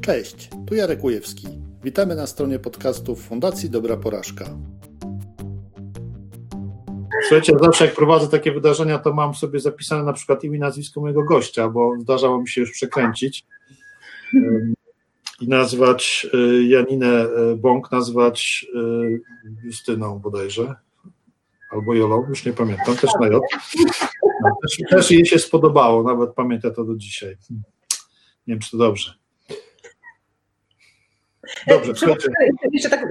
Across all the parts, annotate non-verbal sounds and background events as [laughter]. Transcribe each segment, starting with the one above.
Cześć, tu Jarek Ujewski. Witamy na stronie podcastów Fundacji Dobra Porażka. Słuchajcie, zawsze jak prowadzę takie wydarzenia, to mam sobie zapisane na przykład imię i nazwisko mojego gościa, bo zdarzało mi się już przekręcić i nazwać y, Janinę y, Bąk, nazwać y, Justyną bodajże, albo Jolą, już nie pamiętam, też na J. No, też, też jej się spodobało, nawet pamięta to do dzisiaj. Nie wiem, czy to dobrze. Dobrze, Jeszcze tak,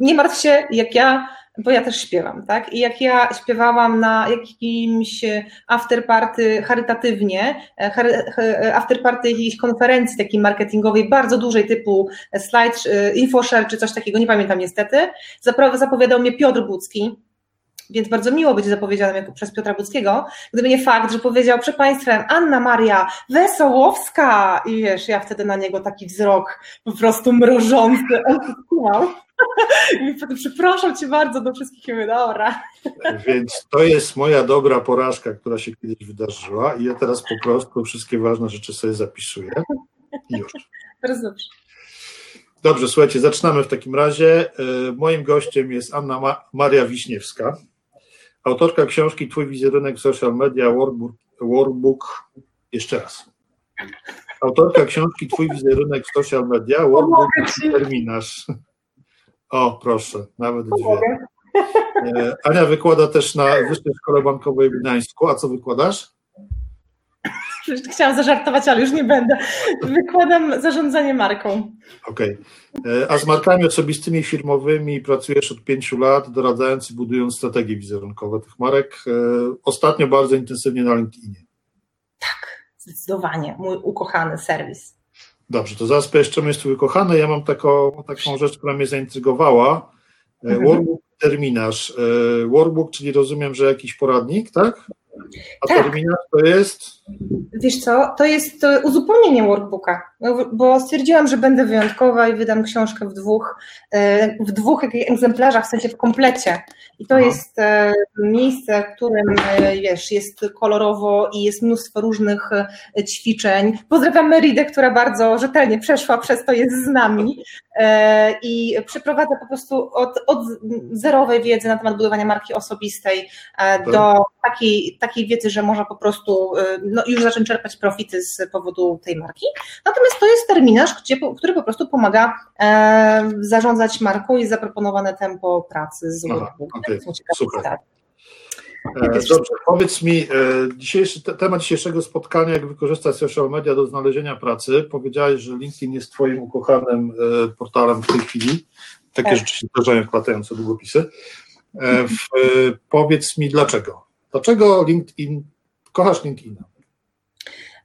nie martw się, jak ja bo ja też śpiewam, tak? I jak ja śpiewałam na jakimś afterparty charytatywnie, e, e, afterparty jakiejś konferencji takiej marketingowej, bardzo dużej typu slide, e, infoshare czy coś takiego, nie pamiętam niestety, zapowiadał mnie Piotr Bucki, więc bardzo miło być zapowiedzianym przez Piotra Buckiego, gdyby nie fakt, że powiedział przed Państwem Anna Maria Wesołowska i wiesz, ja wtedy na niego taki wzrok po prostu mrożący, on [laughs] I potem przepraszam Cię bardzo do wszystkich mówię, dobra. Więc to jest moja dobra porażka, która się kiedyś wydarzyła i ja teraz po prostu wszystkie ważne rzeczy sobie zapisuję i już. Bardzo dobrze. Dobrze, słuchajcie, zaczynamy w takim razie. E, moim gościem jest Anna Ma Maria Wiśniewska, autorka książki Twój wizerunek w social media workbook, workbook jeszcze raz. Autorka książki Twój wizerunek w social media workbook terminarz. O, proszę, nawet dwie. E, Ania wykłada też na Wyższej Szkole Bankowej w Gdańsku. A co wykładasz? Chciałam zażartować, ale już nie będę. Wykładam zarządzanie marką. Okej. Okay. E, a z markami osobistymi, firmowymi pracujesz od pięciu lat, doradzając i budując strategie wizerunkowe tych marek. E, ostatnio bardzo intensywnie na LinkedInie. Tak, zdecydowanie. Mój ukochany serwis. Dobrze, to zaraz jeszcze jest twój kochany. Ja mam taką, taką rzecz, która mnie zaintrygowała. E, mhm. Workbook terminarz. Workbook, czyli rozumiem, że jakiś poradnik, tak? A tak. terminarz to jest? Wiesz co, to jest uzupełnienie workbooka, bo stwierdziłam, że będę wyjątkowa i wydam książkę w dwóch, e, w dwóch egzemplarzach, w sensie w komplecie. I to Aha. jest miejsce, w którym wiesz, jest kolorowo i jest mnóstwo różnych ćwiczeń. Pozdrawiam Meridę, która bardzo rzetelnie przeszła przez to, jest z nami i przeprowadza po prostu od, od zerowej wiedzy na temat budowania marki osobistej do takiej, takiej wiedzy, że można po prostu no, już zacząć czerpać profity z powodu tej marki. Natomiast to jest terminarz, gdzie, który po prostu pomaga e, zarządzać marką i zaproponowane tempo pracy z Aha, okay, super. Tak. Dobrze, powiedz mi, e, dzisiejszy, temat dzisiejszego spotkania, jak wykorzystać social media do znalezienia pracy. Powiedziałeś, że LinkedIn jest Twoim ukochanym e, portalem w tej chwili. Takie tak. rzeczy się zdarzają, wkładające długopisy. W, powiedz mi, dlaczego? Dlaczego LinkedIn, kochasz LinkedIna?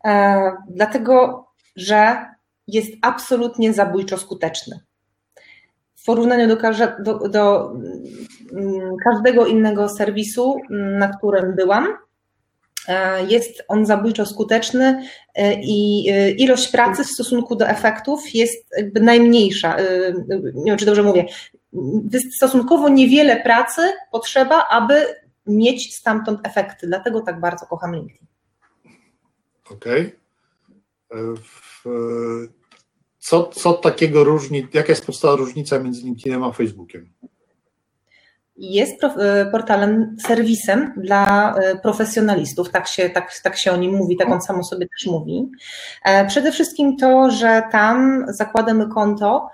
E, dlatego, że jest absolutnie zabójczo skuteczny. W porównaniu do, do, do mm, każdego innego serwisu, mm, na którym byłam, e, jest on zabójczo skuteczny e, i ilość pracy w stosunku do efektów jest jakby najmniejsza. Nie wiem, czy dobrze mówię. Stosunkowo niewiele pracy potrzeba, aby mieć stamtąd efekty. Dlatego tak bardzo kocham LinkedIn. Okay. E, co, co takiego różni, jaka jest podstawowa różnica między LinkedInem a Facebookiem? Jest e, portalem, serwisem dla e, profesjonalistów, tak się, tak, tak się o nim mówi, tak on samo sobie też mówi. Przede wszystkim to, że tam zakładamy konto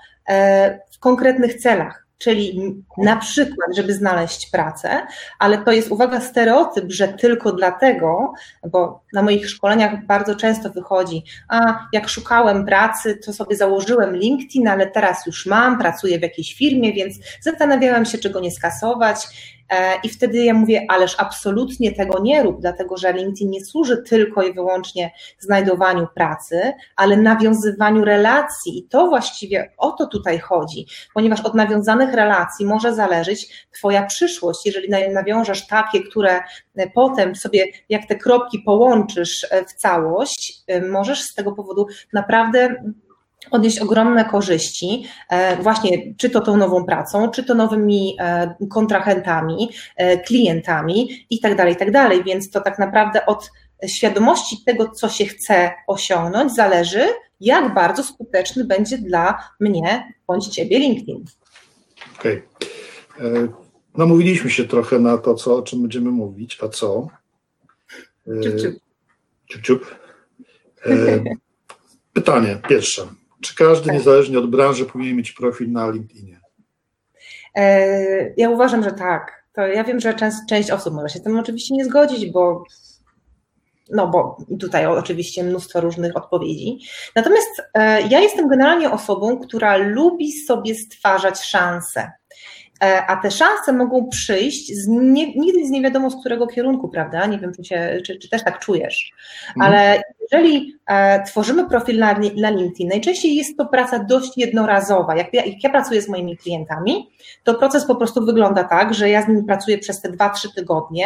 w konkretnych celach czyli na przykład, żeby znaleźć pracę, ale to jest, uwaga, stereotyp, że tylko dlatego, bo na moich szkoleniach bardzo często wychodzi, a jak szukałem pracy, to sobie założyłem LinkedIn, ale teraz już mam, pracuję w jakiejś firmie, więc zastanawiałem się, czego nie skasować I wtedy ja mówię, ależ absolutnie tego nie rób, dlatego że LinkedIn nie służy tylko i wyłącznie znajdowaniu pracy, ale nawiązywaniu relacji. I to właściwie o to tutaj chodzi, ponieważ od nawiązanych relacji może zależeć Twoja przyszłość. Jeżeli nawiążesz takie, które potem sobie, jak te kropki połączysz e, w całość, e, możesz z tego powodu naprawdę odnieść ogromne korzyści, e, właśnie czy to tą nową pracą, czy to nowymi e, kontrahentami, e, klientami i tak dalej, i tak dalej. Więc to tak naprawdę od świadomości tego, co się chce osiągnąć, zależy, jak bardzo skuteczny będzie dla mnie bądź ciebie LinkedIn. Okej. Okay. Namówiliśmy się trochę na to, co, o czym będziemy mówić, a co? Ciup, ciup. Ciup, ciup. Pytanie pierwsze. Czy każdy, tak. niezależnie od branży, powinien mieć profil na LinkedInie? Ja uważam, że tak. To ja wiem, że część, część osób może się z tym oczywiście nie zgodzić, bo no bo tutaj oczywiście mnóstwo różnych odpowiedzi. Natomiast ja jestem generalnie osobą, która lubi sobie stwarzać szanse. E, a te szanse mogą przyjść z nie, nigdy z nie wiadomo z którego kierunku, prawda? Nie wiem, czy, się, czy, czy też tak czujesz, mhm. ale jeżeli e, tworzymy profil na, na LinkedIn, najczęściej jest to praca dość jednorazowa. Jak ja, jak ja pracuję z moimi klientami, to proces po prostu wygląda tak, że ja z nimi pracuję przez te 2-3 tygodnie,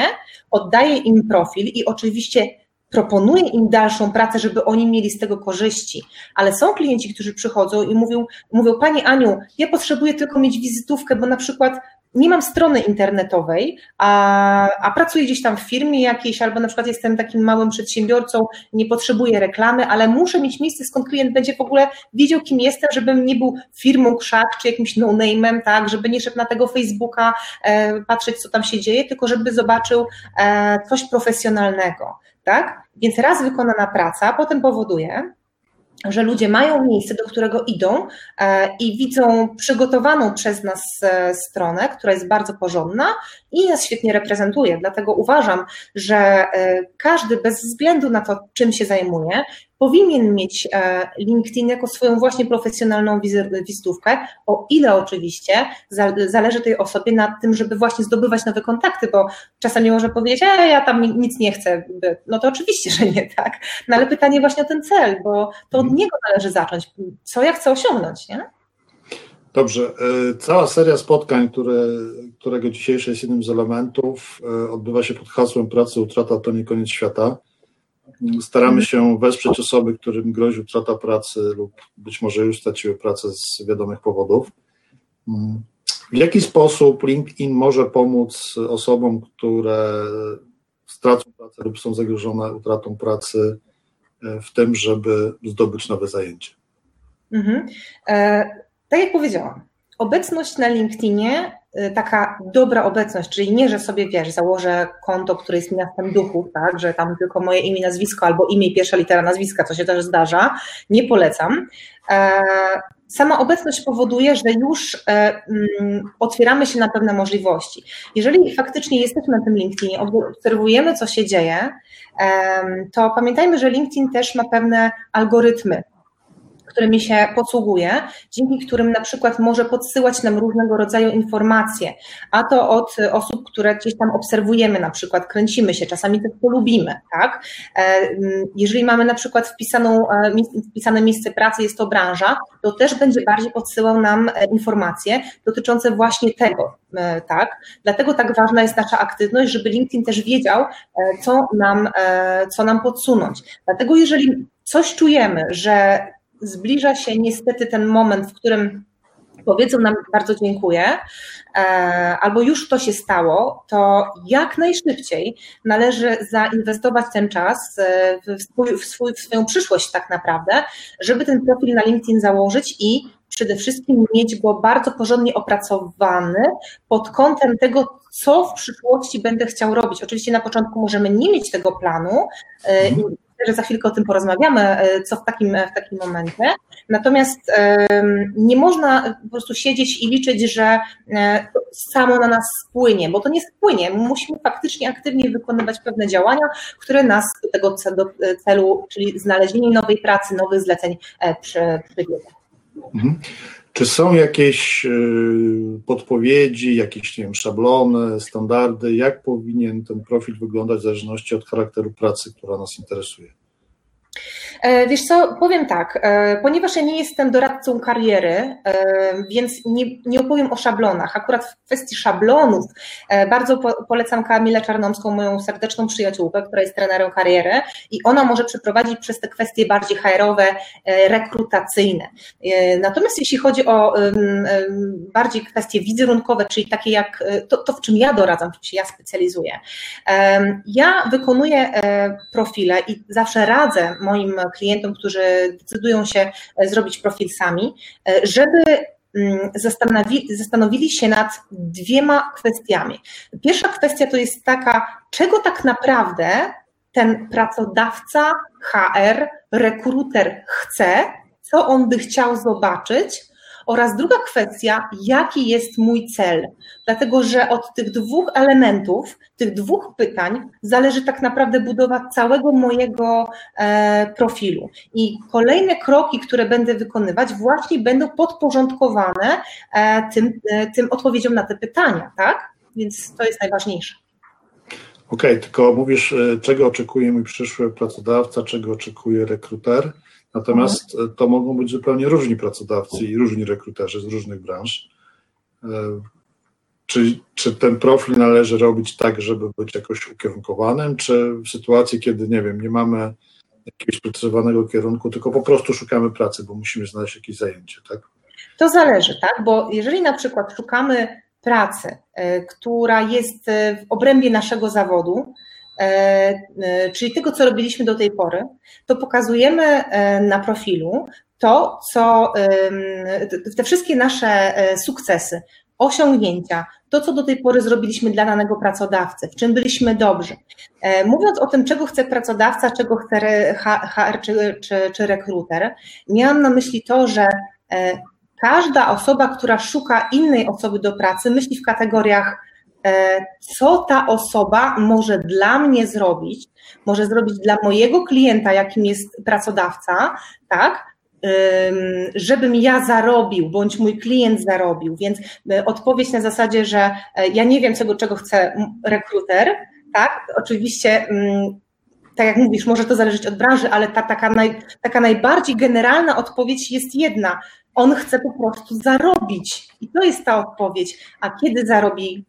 oddaję im profil i oczywiście proponuję im dalszą pracę, żeby oni mieli z tego korzyści, ale są klienci, którzy przychodzą i mówią, mówią Pani Aniu, ja potrzebuję tylko mieć wizytówkę, bo na przykład nie mam strony internetowej, a, a pracuję gdzieś tam w firmie jakiejś, albo na przykład jestem takim małym przedsiębiorcą, nie potrzebuję reklamy, ale muszę mieć miejsce, skąd klient będzie w ogóle wiedział, kim jestem, żebym nie był firmą krzak, czy jakimś no-name'em, tak, żeby nie szedł na tego Facebooka e, patrzeć, co tam się dzieje, tylko żeby zobaczył e, coś profesjonalnego tak? Więc raz wykonana praca potem powoduje, że ludzie mają miejsce, do którego idą e, i widzą przygotowaną przez nas e, stronę, która jest bardzo porządna i nas świetnie reprezentuje. Dlatego uważam, że e, każdy bez względu na to, czym się zajmuje, powinien mieć LinkedIn jako swoją właśnie profesjonalną wizytówkę, o ile oczywiście zależy tej osobie na tym, żeby właśnie zdobywać nowe kontakty, bo czasami może powiedzieć, e, ja tam nic nie chcę, no to oczywiście, że nie tak, no ale pytanie właśnie o ten cel, bo to od niego należy zacząć, co ja chcę osiągnąć, nie? Dobrze. E, cała seria spotkań, które, którego dzisiejsze jest jednym z elementów, e, odbywa się pod hasłem Pracy utrata to nie koniec świata. Staramy mhm. się wesprzeć osoby, którym grozi utrata pracy lub być może już straciły pracę z wiadomych powodów. Mm. W jaki sposób LinkedIn może pomóc osobom, które stracą pracę lub są zagrożone utratą pracy e, w tym, żeby zdobyć nowe zajęcie? Mhm. E, tak jak powiedziałam, obecność na LinkedInie, taka dobra obecność, czyli nie, że sobie wiesz, założę konto, które jest miastem duchów, tak, że tam tylko moje imię, nazwisko albo imię i pierwsza litera nazwiska, co się też zdarza, nie polecam. E, sama obecność powoduje, że już e, mm, otwieramy się na pewne możliwości. Jeżeli faktycznie jesteśmy na tym LinkedInie, obserwujemy, co się dzieje, to pamiętajmy, że LinkedIn też ma pewne algorytmy, którymi się posługuje, dzięki którym na przykład może podsyłać nam różnego rodzaju informacje, a to od osób, które gdzieś tam obserwujemy, na przykład kręcimy się, czasami też polubimy, tak? E, jeżeli mamy na przykład wpisaną, e, wpisane miejsce pracy, jest to branża, to też będzie bardziej podsyłał nam e, informacje dotyczące właśnie tego, tak? Dlatego tak ważna jest nasza aktywność, żeby LinkedIn też wiedział, co nam, co nam podsunąć. Dlatego jeżeli coś czujemy, że zbliża się niestety ten moment, w którym powiedzą nam bardzo dziękuję, e, albo już to się stało, to jak najszybciej należy zainwestować ten czas e, w, swój, w, swój, w swoją przyszłość tak naprawdę, żeby ten profil na LinkedIn założyć i przede wszystkim mieć go bardzo porządnie opracowany pod kątem tego, co w przyszłości będę chciał robić. Oczywiście na początku możemy nie mieć tego planu, e, że za chwilkę o tym porozmawiamy, e, co w takim, w takim momencie. Natomiast nie można po prostu siedzieć i liczyć, że e, samo na nas spłynie, bo to nie spłynie. Musimy faktycznie aktywnie wykonywać pewne działania, które nas do tego celu, czyli znalezienie nowej pracy, nowych zleceń e, przybiegną. Mhm. Czy są jakieś y, podpowiedzi, jakieś nie wiem, szablony, standardy, jak powinien ten profil wyglądać w zależności od charakteru pracy, która nas interesuje? E, wiesz co, powiem tak, e, ponieważ ja nie jestem doradcą kariery, e, więc nie, nie opowiem o szablonach. Akurat w kwestii szablonów bardzo polecam Kamilę Czarnomską, moją serdeczną przyjaciółkę, która jest trenerem kariery i ona może przeprowadzić przez te kwestie bardziej HR-owe, rekrutacyjne. Natomiast jeśli chodzi o bardziej kwestie wizerunkowe, czyli takie jak to, to w czym ja doradzam, w czym się ja specjalizuję, ja wykonuję profile i zawsze radzę moim klientom, którzy decydują się zrobić profil sami, żeby mm, zastanowili, zastanowili się nad dwiema kwestiami. Pierwsza kwestia to jest taka, czego tak naprawdę ten pracodawca, HR, rekruter chce, co on by chciał zobaczyć, oraz druga kwestia, jaki jest mój cel? Dlatego, że od tych dwóch elementów, tych dwóch pytań zależy tak naprawdę budowa całego mojego e, profilu. I kolejne kroki, które będę wykonywać, właśnie będą podporządkowane e, tym, e, tym odpowiedziom na te pytania, tak? Więc to jest najważniejsze. Okej, okay, tylko mówisz, czego oczekuje mój przyszły pracodawca, czego oczekuje rekruter. Natomiast mhm. to mogą być zupełnie różni pracodawcy i różni rekruterzy z różnych branż. E, czy, czy ten profil należy robić tak, żeby być jakoś ukierunkowanym, czy w sytuacji, kiedy, nie wiem, nie mamy jakiegoś precyzowanego kierunku, tylko po prostu szukamy pracy, bo musimy znaleźć jakieś zajęcie, tak? To zależy, tak? Bo jeżeli na przykład szukamy pracy, e, która jest w obrębie naszego zawodu, E, e, czyli tego, co robiliśmy do tej pory, to pokazujemy e, na profilu to, co te wszystkie nasze sukcesy, osiągnięcia, to, co do tej pory zrobiliśmy dla danego pracodawcy, w czym byliśmy dobrzy. Mówiąc o tym, czego chce pracodawca, czego chce HR czy, czy, czy rekruter, miałam na myśli to, że każda osoba, która szuka innej osoby do pracy, myśli w kategoriach E, co ta osoba może dla mnie zrobić, może zrobić dla mojego klienta, jakim jest pracodawca, tak, żebym ja zarobił, bądź mój klient zarobił. Więc e, odpowiedź na zasadzie, że e, ja nie wiem, czego, czego chce rekruter, tak, oczywiście tak jak mówisz, może to zależeć od branży, ale ta taka, naj, taka najbardziej generalna odpowiedź jest jedna. On chce po prostu zarobić. I to jest ta odpowiedź. A kiedy zarobi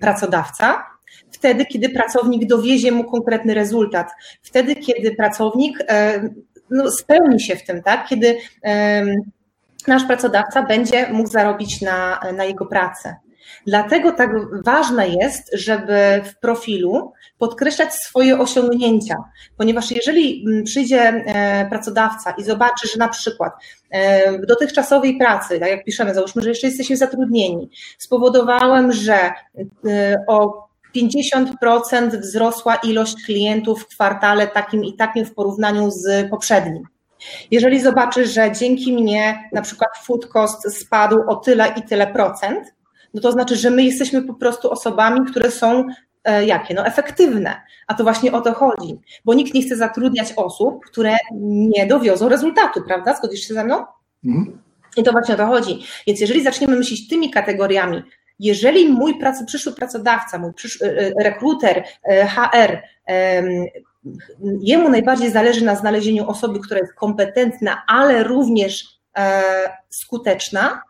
pracodawca? Wtedy, kiedy pracownik dowiezie mu konkretny rezultat. Wtedy, kiedy pracownik no, spełni się w tym, tak? Kiedy nasz pracodawca będzie mógł zarobić na, na jego pracę. Dlatego tak ważne jest, żeby w profilu podkreślać swoje osiągnięcia, ponieważ jeżeli mm, przyjdzie e, pracodawca i zobaczy, że na przykład e, w dotychczasowej pracy, tak jak piszemy, załóżmy, że jeszcze jesteśmy zatrudnieni, spowodowałem, że e, o 50% wzrosła ilość klientów w kwartale takim i takim w porównaniu z poprzednim. Jeżeli zobaczy, że dzięki mnie na przykład food cost spadł o tyle i tyle procent, no to znaczy, że my jesteśmy po prostu osobami, które są e, jakie? No efektywne. A to właśnie o to chodzi, bo nikt nie chce zatrudniać osób, które nie dowiozą rezultatu, prawda? Zgodzisz się ze mną? Mhm. I to właśnie o to chodzi. Więc jeżeli zaczniemy myśleć tymi kategoriami, jeżeli mój pracy, przyszły pracodawca, mój przyszły, e, e, rekruter, HR, jemu najbardziej zależy na znalezieniu osoby, która jest kompetentna, ale również skuteczna,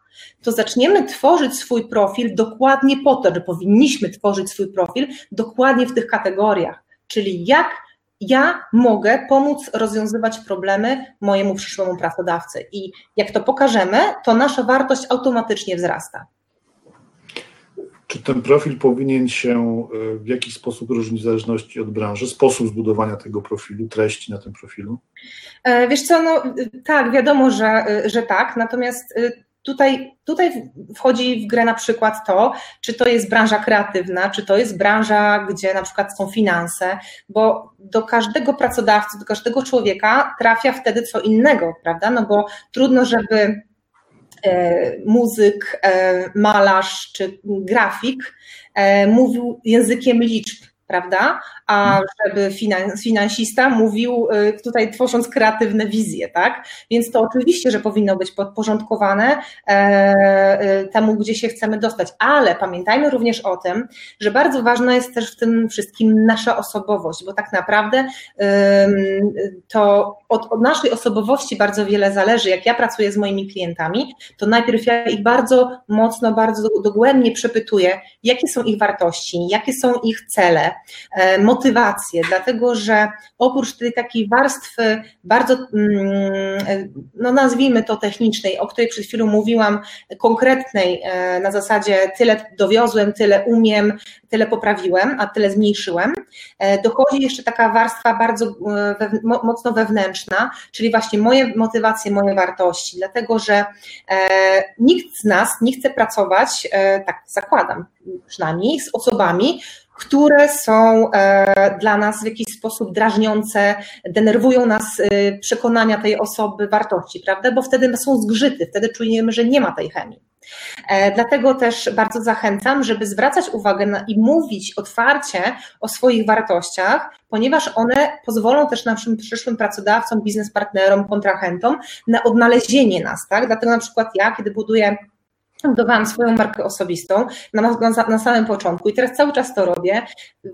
to zaczniemy tworzyć swój profil dokładnie po to, że powinniśmy tworzyć swój profil dokładnie w tych kategoriach, czyli jak ja mogę pomóc rozwiązywać problemy mojemu przyszłemu pracodawcy. I jak to pokażemy, to nasza wartość automatycznie wzrasta. Czy ten profil powinien się e, w jakiś sposób różnić w zależności od branży? Sposób zbudowania tego profilu, treści na tym profilu? E, wiesz co, no tak, wiadomo, że, e, że tak, natomiast Tutaj, tutaj wchodzi w grę na przykład to, czy to jest branża kreatywna, czy to jest branża, gdzie na przykład są finanse, bo do każdego pracodawcy, do każdego człowieka trafia wtedy co innego, prawda? No bo trudno, żeby e, muzyk, e, malarz czy grafik e, mówił językiem liczb, prawda? A żeby finansista mówił y, tutaj tworząc kreatywne wizje, tak? Więc to oczywiście, że powinno być podporządkowane e, e, temu, gdzie się chcemy dostać, ale pamiętajmy również o tym, że bardzo ważna jest też w tym wszystkim nasza osobowość, bo tak naprawdę to od, od naszej osobowości bardzo wiele zależy. Jak ja pracuję z moimi klientami, to najpierw ja ich bardzo mocno, bardzo dogłębnie przepytuję, jakie są ich wartości, jakie są ich cele, motywację, dlatego że oprócz tej takiej warstwy bardzo, mm, no nazwijmy to technicznej, o której przed chwilą mówiłam, konkretnej, na zasadzie tyle dowiozłem, tyle umiem, tyle poprawiłem, a tyle zmniejszyłem, dochodzi jeszcze taka warstwa bardzo mocno wewnętrzna, czyli właśnie moje motywacje, moje wartości, dlatego że nikt z nas nie chce pracować, tak zakładam przynajmniej, z osobami, które są e, dla nas w jakiś sposób drażniące, denerwują nas e, przekonania tej osoby wartości, prawda? Bo wtedy są zgrzyty, wtedy czujemy, że nie ma tej chemii. E, dlatego też bardzo zachęcam, żeby zwracać uwagę na, i mówić otwarcie o swoich wartościach, ponieważ one pozwolą też naszym przyszłym pracodawcom, biznespartnerom, kontrahentom na odnalezienie nas, tak? Dlatego na przykład ja, kiedy buduję budowałam swoją markę osobistą na, na, na, samym początku i teraz cały czas to robię.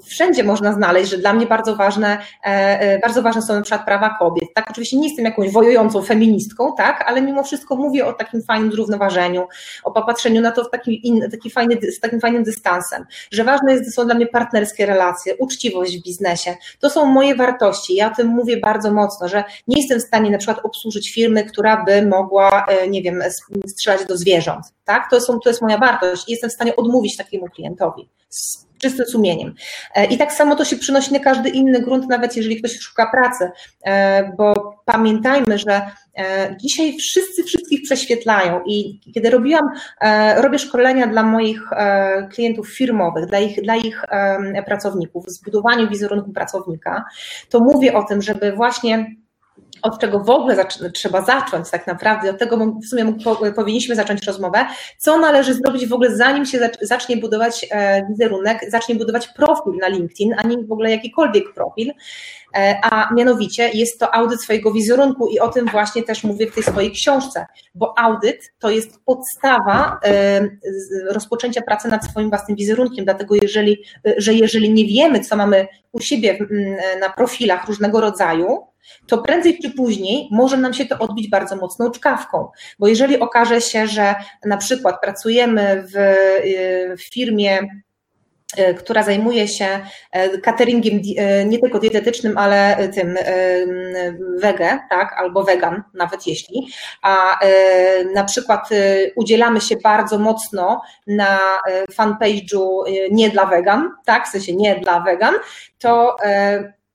Wszędzie można znaleźć, że dla mnie bardzo ważne, e, e, bardzo ważne są na przykład prawa kobiet. Tak, oczywiście nie jestem jakąś wojującą feministką, tak, ale mimo wszystko mówię o takim fajnym zrównoważeniu, o popatrzeniu na to w taki, in, taki fajny, z takim fajnym dystansem, że ważne jest, są dla mnie partnerskie relacje, uczciwość w biznesie. To są moje wartości. Ja o tym mówię bardzo mocno, że nie jestem w stanie na przykład obsłużyć firmy, która by mogła, e, nie wiem, strzelać do zwierząt tak? To, są, to jest moja wartość i jestem w stanie odmówić takiemu klientowi z czystym sumieniem. E, I tak samo to się przynosi na każdy inny grunt, nawet jeżeli ktoś szuka pracy, e, bo pamiętajmy, że e, dzisiaj wszyscy wszystkich prześwietlają i kiedy robiłam, robię szkolenia dla moich klientów firmowych, dla ich, dla ich pracowników, w zbudowaniu wizerunku pracownika, to mówię o tym, żeby właśnie od czego w ogóle trzeba zacząć tak naprawdę, od tego w sumie powinniśmy zacząć rozmowę, co należy zrobić w ogóle zanim się zacznie budować e, wizerunek, zacznie budować profil na LinkedIn, a nie w ogóle jakikolwiek profil, e, a mianowicie jest to audyt swojego wizerunku i o tym właśnie też mówię w tej swojej książce, bo audyt to jest podstawa e, rozpoczęcia pracy nad swoim własnym wizerunkiem, dlatego jeżeli, że jeżeli nie wiemy, co mamy u siebie na profilach różnego rodzaju, to prędzej czy później może nam się to odbić bardzo mocną czkawką, bo jeżeli okaże się, że na przykład pracujemy w, y, w firmie, y, która zajmuje się y, cateringiem nie tylko dietetycznym, ale tym wege, tak, albo wegan, nawet jeśli, a na przykład udzielamy się bardzo mocno na fanpage'u nie dla wegan, tak, w sensie nie dla wegan, to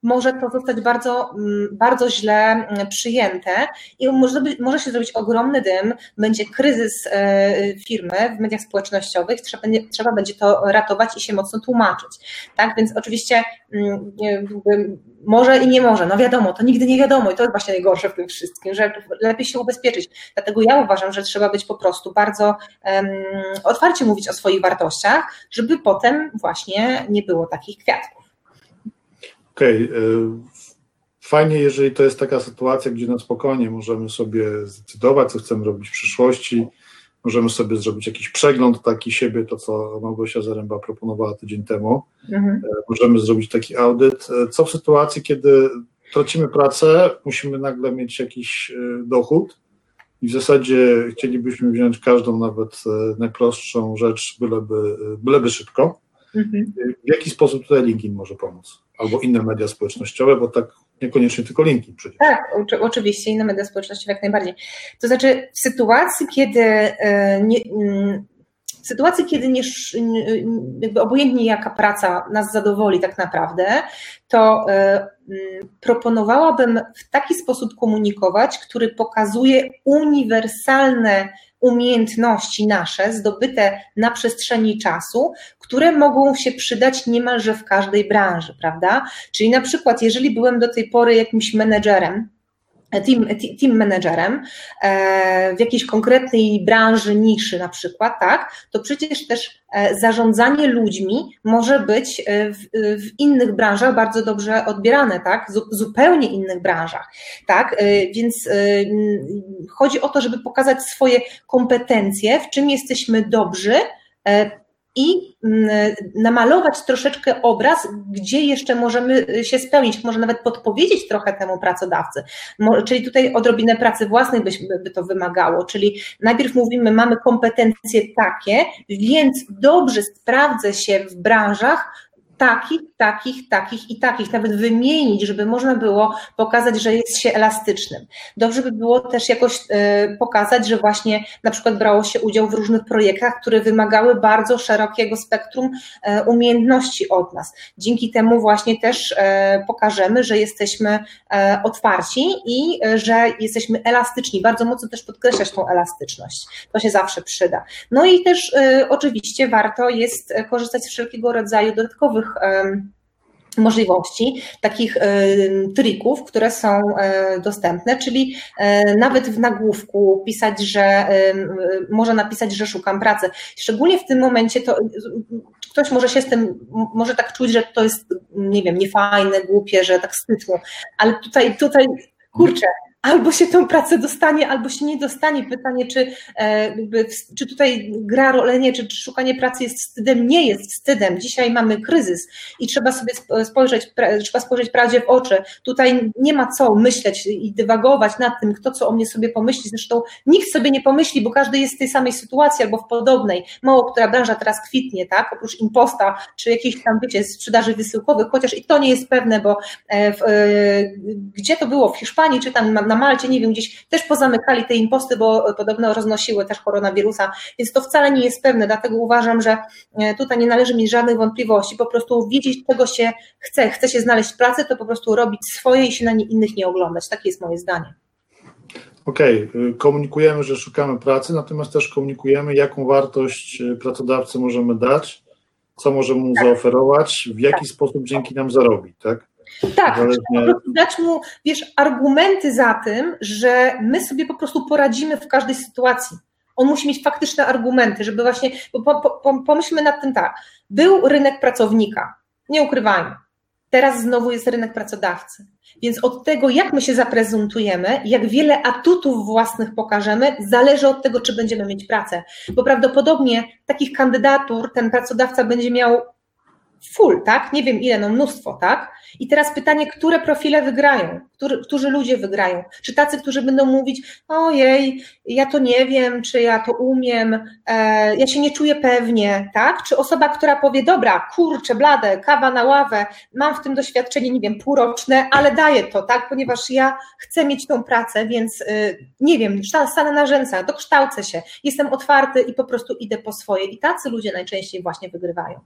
może to zostać bardzo, mm, bardzo źle mm, przyjęte i może, może się zrobić ogromny dym, będzie kryzys e, firmy w mediach społecznościowych, trzeba będzie, trzeba będzie to ratować i się mocno tłumaczyć. Tak, więc oczywiście mm, może i nie może, no wiadomo, to nigdy nie wiadomo i to jest właśnie najgorsze w tym wszystkim, że lepiej się ubezpieczyć. Dlatego ja uważam, że trzeba być po prostu bardzo um, otwarcie mówić o swoich wartościach, żeby potem właśnie nie było takich kwiatków. Okej. Okay. Fajnie, jeżeli to jest taka sytuacja, gdzie na spokojnie możemy sobie zdecydować, co chcemy robić w przyszłości. Możemy sobie zrobić jakiś przegląd taki siebie, to co Małgosia Zaręba proponowała tydzień temu. Mhm. E, możemy zrobić taki audyt. E, co w sytuacji, kiedy tracimy pracę, musimy nagle mieć jakiś e, dochód i w zasadzie chcielibyśmy wziąć każdą, nawet najprostszą rzecz, byleby, byleby szybko. Mhm. W jaki sposób tutaj LinkedIn może pomóc? albo inne media społecznościowe, bo tak niekoniecznie tylko linki przecież. Tak, oczywiście inne media społecznościowe jak najbardziej. To znaczy w sytuacji, kiedy e, nie, mm, w sytuacji, kiedy nie, jakby obojętnie jaka praca nas zadowoli tak naprawdę, to e, mm, proponowałabym w taki sposób komunikować, który pokazuje uniwersalne umiejętności nasze zdobyte na przestrzeni czasu, które mogą się przydać niemalże w każdej branży, prawda? Czyli na przykład, jeżeli byłem do tej pory jakimś menedżerem, team, team managerem e, w jakiejś konkretnej branży, niszy na przykład, tak, to przecież też e, zarządzanie ludźmi może być e, w, w innych branżach bardzo dobrze odbierane, tak, zupełnie innych branżach, tak, więc chodzi o to, żeby pokazać swoje kompetencje, w czym jesteśmy dobrzy, i mm, namalować troszeczkę obraz, gdzie jeszcze możemy y, się spełnić, może nawet podpowiedzieć trochę temu pracodawcy. Czyli tutaj odrobinę pracy własnej by, by to wymagało, czyli najpierw mówimy, mamy kompetencje takie, więc dobrze sprawdzę się w branżach, takich, takich, takich i takich, nawet wymienić, żeby można było pokazać, że jest się elastycznym. Dobrze by było też jakoś y, pokazać, że właśnie na przykład brało się udział w różnych projektach, które wymagały bardzo szerokiego spektrum e, umiejętności od nas. Dzięki temu właśnie też e, pokażemy, że jesteśmy e, otwarci i że jesteśmy elastyczni. Bardzo mocno też podkreślać tą elastyczność. To się zawsze przyda. No i też oczywiście warto jest korzystać z wszelkiego rodzaju dodatkowych możliwości, takich trików, które są dostępne, czyli nawet w nagłówku pisać, że może napisać, że szukam pracy. Szczególnie w tym momencie to ktoś może się z tym, może tak czuć, że to jest, nie wiem, niefajne, głupie, że tak styczło, ale tutaj, tutaj kurczę, albo się tą pracę dostanie, albo się nie dostanie. Pytanie, czy, e, czy tutaj gra rolę, nie, czy, czy szukanie pracy jest wstydem? Nie jest wstydem. Dzisiaj mamy kryzys i trzeba sobie spojrzeć, trzeba spojrzeć prawdzie w oczy. Tutaj nie ma co myśleć i dywagować nad tym, kto co o mnie sobie pomyśli. Zresztą nikt sobie nie pomyśli, bo każdy jest w tej samej sytuacji albo w podobnej. Mało która branża teraz kwitnie, tak? Oprócz imposta, czy jakiejś tam, wiecie, sprzedaży wysyłkowych, chociaż i to nie jest pewne, bo e, w, e, gdzie to było? W Hiszpanii, czy tam na Malcie, nie wiem, gdzieś też pozamykali te imposty, bo podobno roznosiły też koronawirusa, więc to wcale nie jest pewne, dlatego uważam, że e, tutaj nie należy mieć żadnych wątpliwości, po prostu wiedzieć, czego się chce, chce się znaleźć pracę, to po prostu robić swoje i się na nie innych nie oglądać, takie jest moje zdanie. Okej, okay. komunikujemy, że szukamy pracy, natomiast też komunikujemy, jaką wartość e, pracodawcy możemy dać, co możemy mu tak. zaoferować, w jaki tak. sposób dzięki nam zarobi, tak? Tak, Zależnie... dać mu, wiesz, argumenty za tym, że my sobie po prostu poradzimy w każdej sytuacji. On musi mieć faktyczne argumenty, żeby właśnie, bo po, po, pomyślmy nad tym tak, był rynek pracownika, nie ukrywajmy, teraz znowu jest rynek pracodawcy. Więc od tego, jak my się zaprezentujemy, jak wiele atutów własnych pokażemy, zależy od tego, czy będziemy mieć pracę. Bo prawdopodobnie takich kandydatur ten pracodawca będzie miał full, tak? Nie wiem ile, no mnóstwo, tak? I teraz pytanie, które profile wygrają? Który, którzy ludzie wygrają? Czy tacy, którzy będą mówić, ojej, ja to nie wiem, czy ja to umiem, e, ja się nie czuję pewnie, tak? Czy osoba, która powie, dobra, kurczę, blade, kawa na ławę, mam w tym doświadczenie, nie wiem, półroczne, ale daję to, tak? Ponieważ ja chcę mieć tą pracę, więc y, nie wiem, stanę na rzęsach, dokształcę się, jestem otwarty i po prostu idę po swoje. I tacy ludzie najczęściej właśnie wygrywają.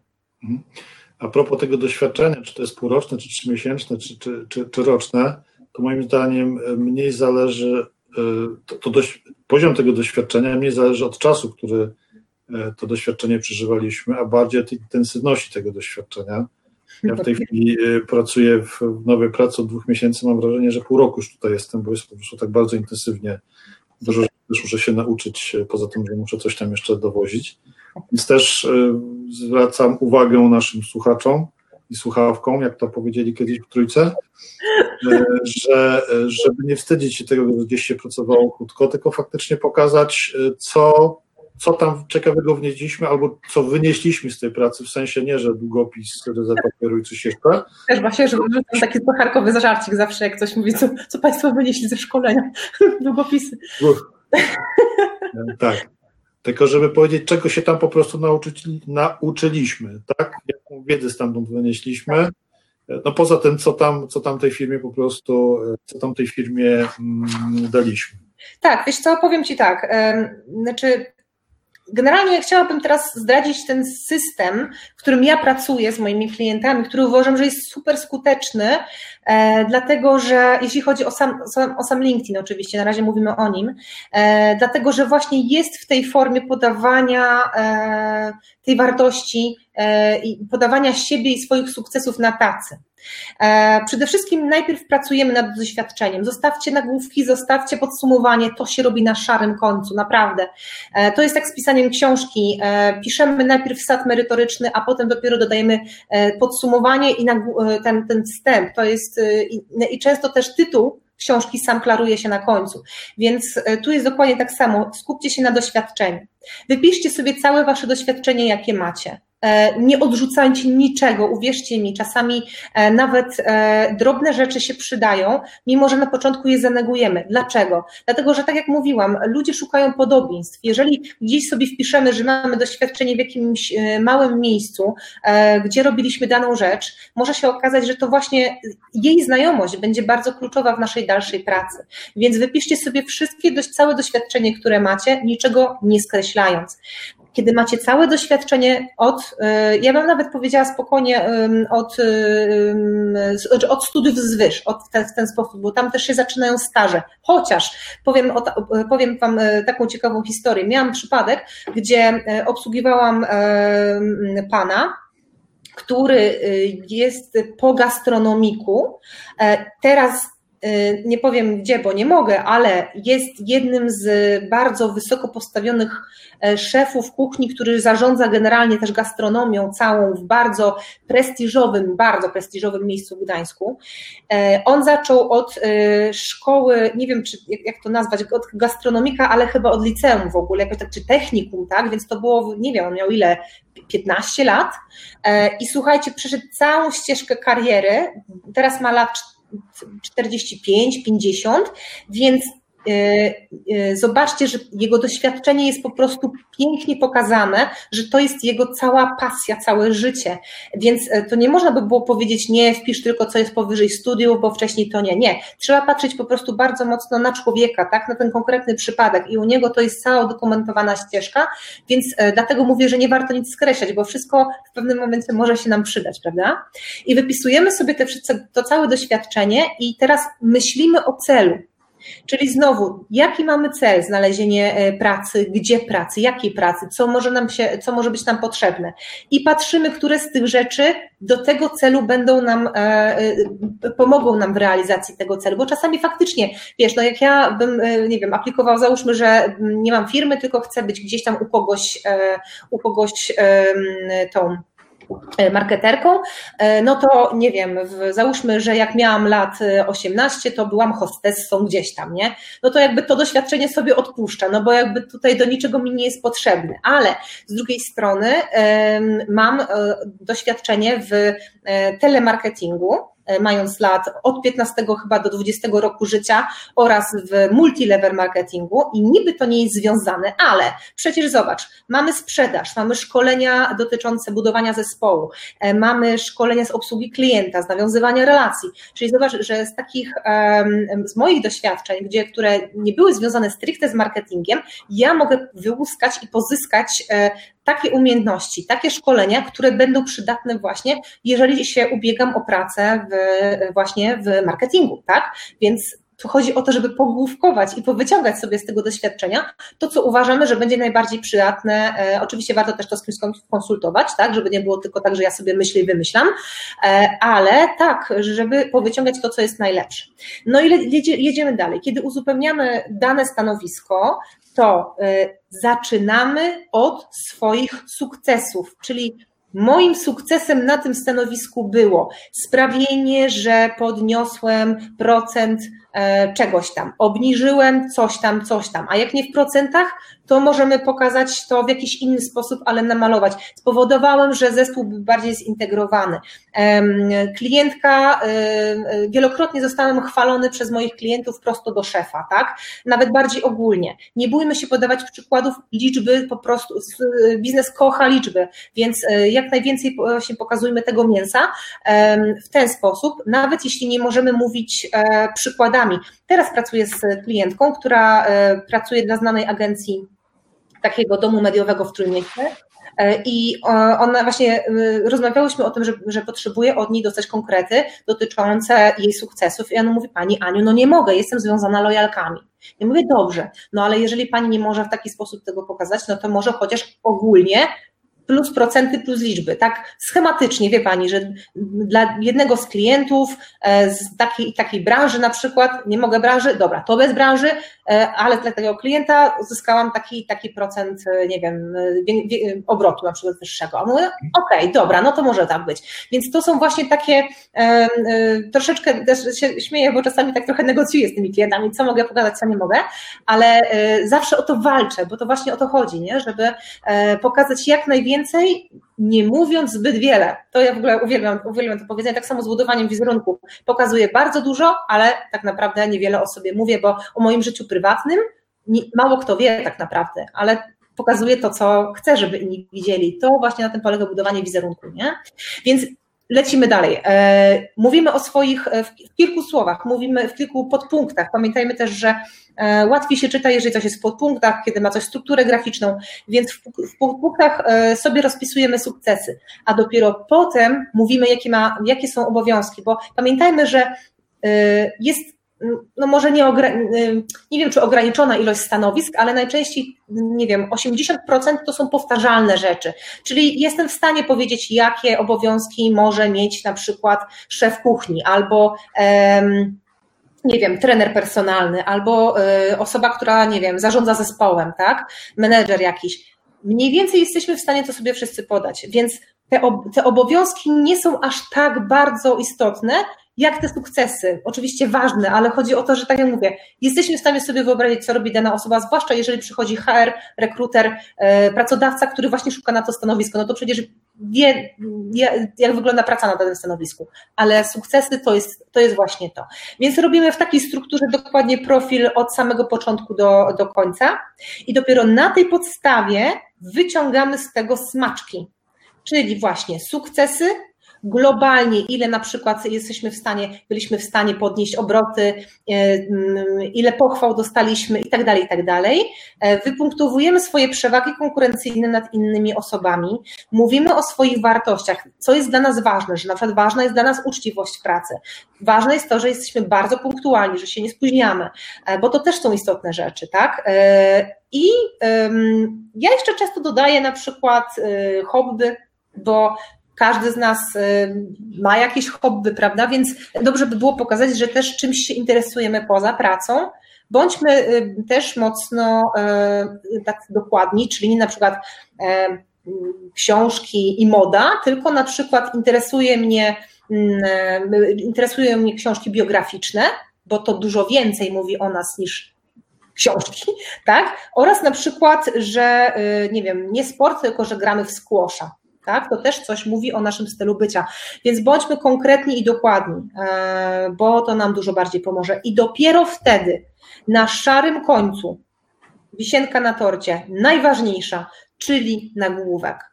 Mhm. A propos tego doświadczenia, czy to jest półroczne, czy trzymiesięczne, czy, czy, czy, czy roczne, to moim zdaniem mniej zależy, e, to, to dość, poziom tego doświadczenia mniej zależy od czasu, który e, to doświadczenie przeżywaliśmy, a bardziej od intensywności tego doświadczenia. Ja w tej chwili e, pracuję w nowej pracy od dwóch miesięcy, mam wrażenie, że pół roku już tutaj jestem, bo jest po prostu tak bardzo intensywnie. Dużo też muszę się nauczyć, poza tym, że muszę coś tam jeszcze dowozić. Więc też y, zwracam uwagę naszym słuchaczom i słuchawkom, jak to powiedzieli kiedyś w Trójce, y, że żeby nie wstydzić się tego, że gdzieś się pracowało krótko, tylko faktycznie pokazać, y, co, co tam ciekawego wnieśliśmy, albo co wynieśliśmy z tej pracy, w sensie nie, że długopis, ryza papieru i coś jeszcze. Też właśnie, że wrzucam taki pocharkowy zażarcik zawsze, jak ktoś mówi, co, co Państwo wynieśli ze szkolenia, [laughs] długopisy. Uch. Tak. Tylko żeby powiedzieć, czego się tam po prostu nauczyć, nauczyliśmy, tak? Jaką wiedzę stamtąd wynieśliśmy. No poza tym, co tam, co tam tej firmie po prostu, co tam tej firmie mm, daliśmy. Tak, wiesz co, powiem Ci tak, znaczy generalnie chciałabym teraz zdradzić ten system, w którym ja pracuję z moimi klientami, który uważam, że jest super skuteczny, e, dlatego że jeśli chodzi o sam, o sam LinkedIn, oczywiście, na razie mówimy o nim, e, dlatego że właśnie jest w tej formie podawania e, tej wartości e, i podawania siebie i swoich sukcesów na tacy. E, przede wszystkim najpierw pracujemy nad doświadczeniem. Zostawcie nagłówki, zostawcie podsumowanie, to się robi na szarym końcu, naprawdę. E, to jest tak z pisaniem książki. E, piszemy najpierw sad merytoryczny, a potem dopiero dodajemy podsumowanie i ten, ten wstęp. To jest i często też tytuł książki sam klaruje się na końcu. Więc tu jest dokładnie tak samo. Skupcie się na doświadczeniu. Wypiszcie sobie całe wasze doświadczenie, jakie macie nie odrzucajcie niczego, uwierzcie mi, czasami e, nawet e, drobne rzeczy się przydają, mimo że na początku je zanegujemy. Dlaczego? Dlatego, że tak jak mówiłam, ludzie szukają podobieństw. Jeżeli gdzieś sobie wpiszemy, że mamy doświadczenie w jakimś małym miejscu, gdzie robiliśmy daną rzecz, może się okazać, że to właśnie jej znajomość będzie bardzo kluczowa w naszej dalszej pracy. Więc wypiszcie sobie wszystkie, całe doświadczenie, które macie, niczego nie skreślając kiedy macie całe doświadczenie od, y, ja bym nawet powiedziała spokojnie, od, od studiów zwyż, od ten, w ten sposób, bo tam też się zaczynają staże. Chociaż powiem, powiem Wam y, taką ciekawą historię. Miałam przypadek, gdzie y, obsługiwałam pana, który jest po gastronomiku. E, teraz Y, nie powiem gdzie, bo nie mogę, ale jest jednym z bardzo wysoko postawionych e, szefów kuchni, który zarządza generalnie też gastronomią całą w bardzo prestiżowym, bardzo prestiżowym miejscu w Gdańsku. E, on zaczął od e, szkoły, nie wiem czy, jak to nazwać, od gastronomika, ale chyba od liceum w ogóle, jakoś tak, czy technikum, tak, więc to było, nie wiem, on miał ile, 15 lat. I słuchajcie, przeszedł całą ścieżkę kariery, teraz ma lat 45, 50, więc zobaczcie, że jego doświadczenie jest po prostu pięknie pokazane, że to jest jego cała pasja, całe życie. Więc e, to nie można by było powiedzieć, nie, wpisz tylko co jest powyżej studiów, bo wcześniej to nie. Nie. Trzeba patrzeć po prostu bardzo mocno na człowieka, tak, na ten konkretny przypadek i u niego to jest cała udokumentowana ścieżka, więc dlatego mówię, że nie warto nic skreślać, bo wszystko w pewnym momencie może się nam przydać, prawda? I wypisujemy sobie te, to całe doświadczenie i teraz myślimy o celu. Czyli znowu, jaki mamy cel? Znalezienie e, pracy, gdzie pracy, jakiej pracy, co może, nam się, co może być nam potrzebne. I patrzymy, które z tych rzeczy do tego celu będą nam, e, e, pomogą nam w realizacji tego celu, bo czasami faktycznie, wiesz, no jak ja bym, nie wiem, aplikował, załóżmy, że nie mam firmy, tylko chcę być gdzieś tam u kogoś, u kogoś tą marketerką, e, no to nie wiem, załóżmy, że jak miałam lat 18, e, to byłam hostessą gdzieś tam, nie? No to jakby to doświadczenie sobie odpuszcza, no bo jakby tutaj do niczego mi nie jest potrzebne, ale z drugiej strony mam doświadczenie w telemarketingu, E, mając lat od 15 chyba do 20 roku życia oraz w multilevel marketingu i niby to nie jest związane, ale przecież zobacz, mamy sprzedaż, mamy szkolenia dotyczące budowania zespołu, e, mamy szkolenia z obsługi klienta, z nawiązywania relacji, czyli zobacz, że z takich, z moich doświadczeń, gdzie, które nie były związane stricte z marketingiem, ja mogę wyłuskać i pozyskać e, takie umiejętności, takie szkolenia, które będą przydatne właśnie, jeżeli się ubiegam o pracę w, właśnie w marketingu, tak? Więc tu chodzi o to, żeby pogłówkować i powyciągać sobie z tego doświadczenia to, co uważamy, że będzie najbardziej przydatne. E, oczywiście warto też to z kimś konsultować, tak, żeby nie było tylko tak, że ja sobie myślę i wymyślam, e, ale tak, żeby powyciągać to, co jest najlepsze. No i jedziemy dalej. Kiedy uzupełniamy dane stanowisko, to y, zaczynamy od swoich sukcesów, czyli Moim sukcesem na tym stanowisku było sprawienie, że podniosłem procent czegoś tam, obniżyłem coś tam, coś tam, a jak nie w procentach, to możemy pokazać to w jakiś inny sposób, ale namalować. Spowodowałem, że zespół był bardziej zintegrowany. Klientka, wielokrotnie zostałem chwalony przez moich klientów prosto do szefa, tak? Nawet bardziej ogólnie. Nie bójmy się podawać przykładów liczby, po prostu biznes kocha liczby, więc e, jak najwięcej właśnie pokazujmy tego mięsa w ten sposób, nawet jeśli nie możemy mówić e, przykładami. Teraz pracuję z klientką, która e, pracuje dla znanej agencji takiego domu mediowego w Trójmieście. E, I ona właśnie, rozmawiałyśmy o tym, że, że potrzebuje od niej dostać konkrety dotyczące jej sukcesów. I ona mówi, Pani Aniu, no nie mogę, jestem związana lojalkami. I mówię, dobrze, no ale jeżeli Pani nie może w taki sposób tego pokazać, no to może chociaż ogólnie plus procenty plus liczby, tak schematycznie, wie Pani, że dla jednego z klientów e, z takiej takiej branży na przykład, nie mogę branży, dobra, to bez branży, e, ale dla tego klienta uzyskałam taki taki procent, e, nie wiem, obrotu na przykład wyższego. A mówię, okej, okay, dobra, no to może tak być. Więc to są właśnie takie, troszeczkę też się śmieję, bo czasami tak trochę negocjuję z tymi klientami, co mogę pokazać, co nie mogę, ale zawsze o to walczę, bo to właśnie o to chodzi, nie? żeby pokazać jak najwięcej więcej nie mówiąc zbyt wiele. To ja w ogóle uwielbiam, uwielbiam to powiedzenie, tak samo z budowaniem wizerunku. Pokazuję bardzo dużo, ale tak naprawdę niewiele o sobie mówię, bo o moim życiu prywatnym mało kto wie tak naprawdę, ale pokazuję to, co chcę, żeby inni widzieli. To właśnie na tym polega budowanie wizerunku, nie? Więc lecimy dalej. E, mówimy o swoich, e, w kilku słowach, mówimy w kilku podpunktach. Pamiętajmy też, że e, łatwiej się czyta, jeżeli coś jest w podpunktach, kiedy ma coś strukturę graficzną, więc w podpunktach sobie rozpisujemy sukcesy, a dopiero potem mówimy, jakie, ma, jakie są obowiązki, bo pamiętajmy, że jest no może nie, nie wiem, czy ograniczona ilość stanowisk, ale najczęściej, nie wiem, 80% to są powtarzalne rzeczy. Czyli jestem w stanie powiedzieć, jakie obowiązki może mieć na przykład szef kuchni albo nie wiem, trener personalny, albo y, osoba, która, nie wiem, zarządza zespołem, tak? Menedżer jakiś. Mniej więcej jesteśmy w stanie to sobie wszyscy podać, więc te, te obowiązki nie są aż tak bardzo istotne, jak te sukcesy. Oczywiście ważne, ale chodzi o to, że tak jak mówię, jesteśmy w stanie sobie wyobrazić, co robi dana osoba, zwłaszcza jeżeli przychodzi HR, rekruter, e, pracodawca, który właśnie szuka na to stanowisko, no to przecież wie, jak wygląda praca na danym stanowisku, ale sukcesy to jest, to jest właśnie to. Więc robimy w takiej strukturze dokładnie profil od samego początku do, do końca i dopiero na tej podstawie wyciągamy z tego smaczki, czyli właśnie sukcesy, globalnie, ile na przykład jesteśmy w stanie, byliśmy w stanie podnieść obroty, e, mm, ile pochwał dostaliśmy i tak dalej, i tak dalej. E, wypunktowujemy swoje przewagi konkurencyjne nad innymi osobami, mówimy o swoich wartościach, co jest dla nas ważne, że na przykład ważna jest dla nas uczciwość w pracy. Ważne jest to, że jesteśmy bardzo punktualni, że się nie spóźniamy, e, bo to też są istotne rzeczy, tak? I ja jeszcze często dodaję na przykład hobby, bo każdy z nas y, ma jakieś hobby, prawda? Więc dobrze by było pokazać, że też czymś się interesujemy poza pracą. Bądźmy y, też mocno y, tak dokładni, czyli nie na przykład książki i moda, tylko na przykład interesuje mnie, mm, interesują mnie książki biograficzne, bo to dużo więcej mówi o nas niż książki, tak? Oraz na przykład, że nie wiem, nie sport, tylko że gramy w skłosza tak? To też coś mówi o naszym stylu bycia. Więc bądźmy konkretni i dokładni, e, bo to nam dużo bardziej pomoże. I dopiero wtedy, na szarym końcu, wisienka na torcie, najważniejsza, czyli nagłówek.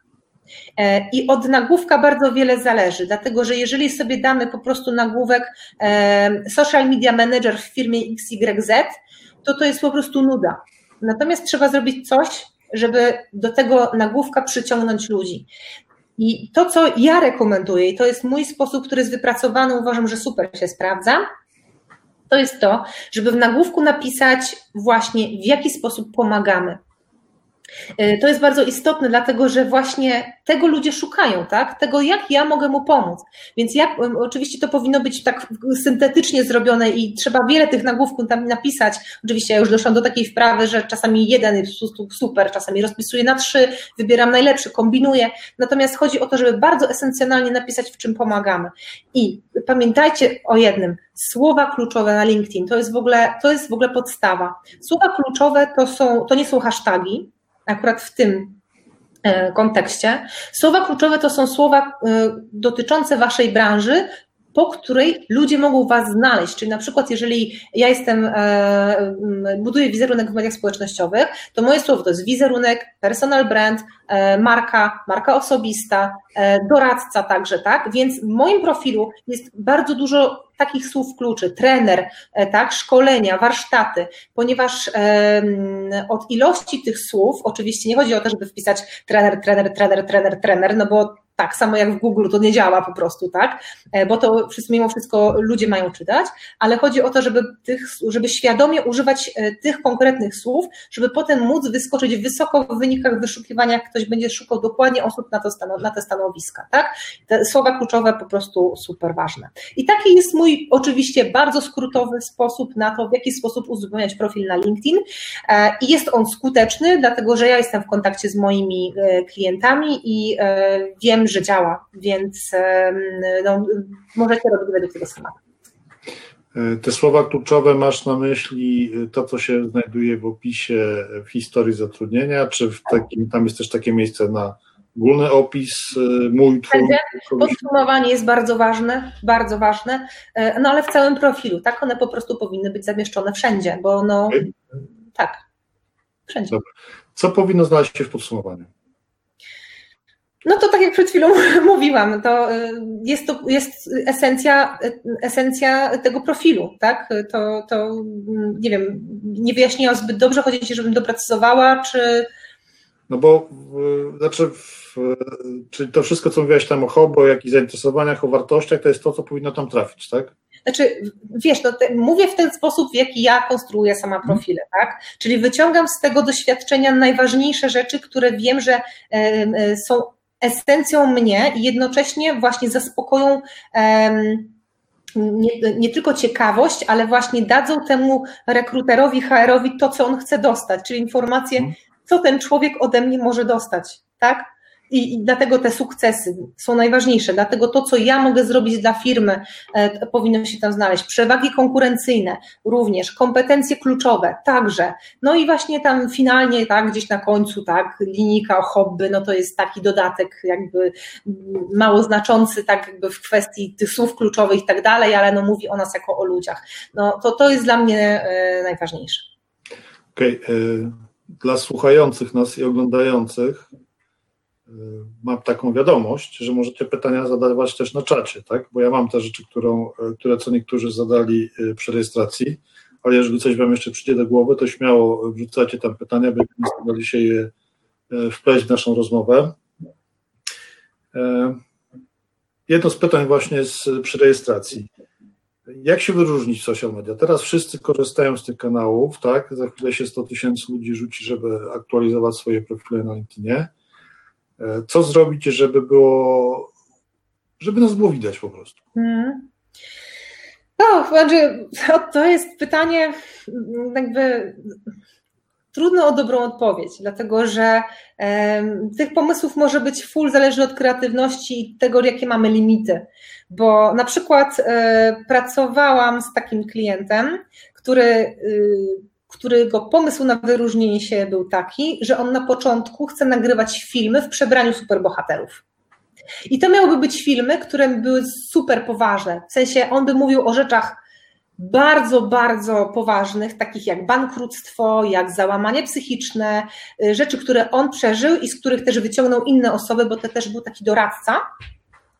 E, I od nagłówka bardzo wiele zależy, dlatego że jeżeli sobie damy po prostu nagłówek e, social media manager w firmie XYZ, to to jest po prostu nuda. Natomiast trzeba zrobić coś, żeby do tego nagłówka przyciągnąć ludzi. I to, co ja rekomenduję, i to jest mój sposób, który jest wypracowany, uważam, że super się sprawdza, to jest to, żeby w nagłówku napisać właśnie, w jaki sposób pomagamy. E, to jest bardzo istotne, dlatego że właśnie tego ludzie szukają, tak? Tego, jak ja mogę mu pomóc. Więc jak, oczywiście to powinno być tak syntetycznie zrobione i trzeba wiele tych nagłówków tam napisać. Oczywiście ja już doszłam do takiej wprawy, że czasami jeden jest super, czasami rozpisuję na trzy, wybieram najlepszy, kombinuję. Natomiast chodzi o to, żeby bardzo esencjonalnie napisać, w czym pomagamy. I pamiętajcie o jednym, słowa kluczowe na LinkedIn to jest w ogóle, to jest w ogóle podstawa. Słowa kluczowe to, są, to nie są hasztagi, akurat w tym e, kontekście. Słowa kluczowe to są słowa e, dotyczące Waszej branży, po której ludzie mogą Was znaleźć. Czyli na przykład, jeżeli ja jestem, e, buduję wizerunek w mediach społecznościowych, to moje słowo to jest wizerunek, personal brand, marka, marka osobista, doradca także, tak? Więc w moim profilu jest bardzo dużo takich słów kluczy, trener, e, tak, szkolenia, warsztaty, ponieważ od ilości tych słów, oczywiście nie chodzi o to, żeby wpisać trener, trener, trener, trener, trener, no bo tak samo jak w Google to nie działa po prostu, tak? E, bo to wszystko, mimo wszystko ludzie mają czytać, ale chodzi o to, żeby, tych, żeby świadomie używać e, tych konkretnych słów, żeby potem móc wyskoczyć wysoko w wynikach wyszukiwania, jak ktoś będzie szukał dokładnie osób na, to na te stanowiska, tak? Te słowa kluczowe po prostu super ważne. I taki jest mój oczywiście bardzo skrótowy sposób na to, w jaki sposób uzupełniać profil na LinkedIn e, i jest on skuteczny, dlatego że ja jestem w kontakcie z moimi klientami i wiem, że działa, więc no, możecie robić według tego schematu. E, te słowa kluczowe masz na myśli e, to, co się znajduje w opisie w historii zatrudnienia, czy w takim, tam jest też takie miejsce na ogólny opis, mój, twój. Podsumowanie jest bardzo ważne, bardzo ważne, no ale w całym profilu, tak, one po prostu powinny być zamieszczone wszędzie, bo no, okay. tak, wszędzie. Dobra. Co powinno znaleźć się w podsumowaniu? No to tak jak przed chwilą [laughs] mówiłam, to y, jest to jest esencja, esencja tego profilu, tak? To, to mm, nie wiem, nie wyjaśniłam zbyt dobrze, chodzi ci, żebym doprecyzowała, czy. No bo znaczy, czyli to wszystko, co mówiłaś tam o hobby, o jakichś zainteresowaniach, o wartościach, to jest to, co powinno tam trafić, tak? Znaczy, wiesz, no, te, mówię w ten sposób, w jaki ja konstruuję sama mhm. profile, tak? Czyli wyciągam z tego doświadczenia najważniejsze rzeczy, które wiem, że y, są esencją mnie i jednocześnie właśnie zaspokoją nie, nie, tylko ciekawość, ale właśnie dadzą temu rekruterowi, HR-owi to, co on chce dostać, czyli informację, mhm. co ten człowiek ode mnie może dostać, tak? I, dlatego te sukcesy są najważniejsze, dlatego to, co ja mogę zrobić dla firmy, e, powinno się tam znaleźć. Przewagi konkurencyjne również, kompetencje kluczowe także. No i właśnie tam finalnie, tak, gdzieś na końcu, tak, o hobby, no to jest taki dodatek jakby mało znaczący, tak jakby w kwestii tych słów kluczowych i tak dalej, ale no mówi o nas jako o ludziach. No to to jest dla mnie e, najważniejsze. Okej, okay. E, dla słuchających nas i oglądających, mam taką wiadomość, że możecie pytania zadawać też na czacie, tak? Bo ja mam te rzeczy, którą, y, które co niektórzy zadali y, przy rejestracji, ale jeżeli coś Wam jeszcze przyjdzie do głowy, to śmiało wrzucajcie tam pytania, będziemy starali się je wpleść w naszą rozmowę. Jedno z pytań właśnie z, przy rejestracji. Jak się wyróżnić w social media? Teraz wszyscy korzystają z tych kanałów, tak? Za chwilę się 100 tysięcy ludzi rzuci, żeby aktualizować swoje profile na LinkedInie co zrobić, żeby było, żeby nas było widać po prostu? Hmm. No, znaczy, [laughs] to jest pytanie jakby trudno o dobrą odpowiedź, dlatego że tych pomysłów może być full zależny od kreatywności i tego, jakie mamy limity. Bo na przykład e, pracowałam z takim klientem, który y, którego pomysł na wyróżnienie się był taki, że on na początku chce nagrywać filmy w przebraniu superbohaterów. I to miałyby być filmy, które były super poważne. W sensie on by mówił o rzeczach bardzo, bardzo poważnych, takich jak bankructwo, jak załamanie psychiczne, y, rzeczy, które on przeżył i z których też wyciągnął inne osoby, bo to też był taki doradca.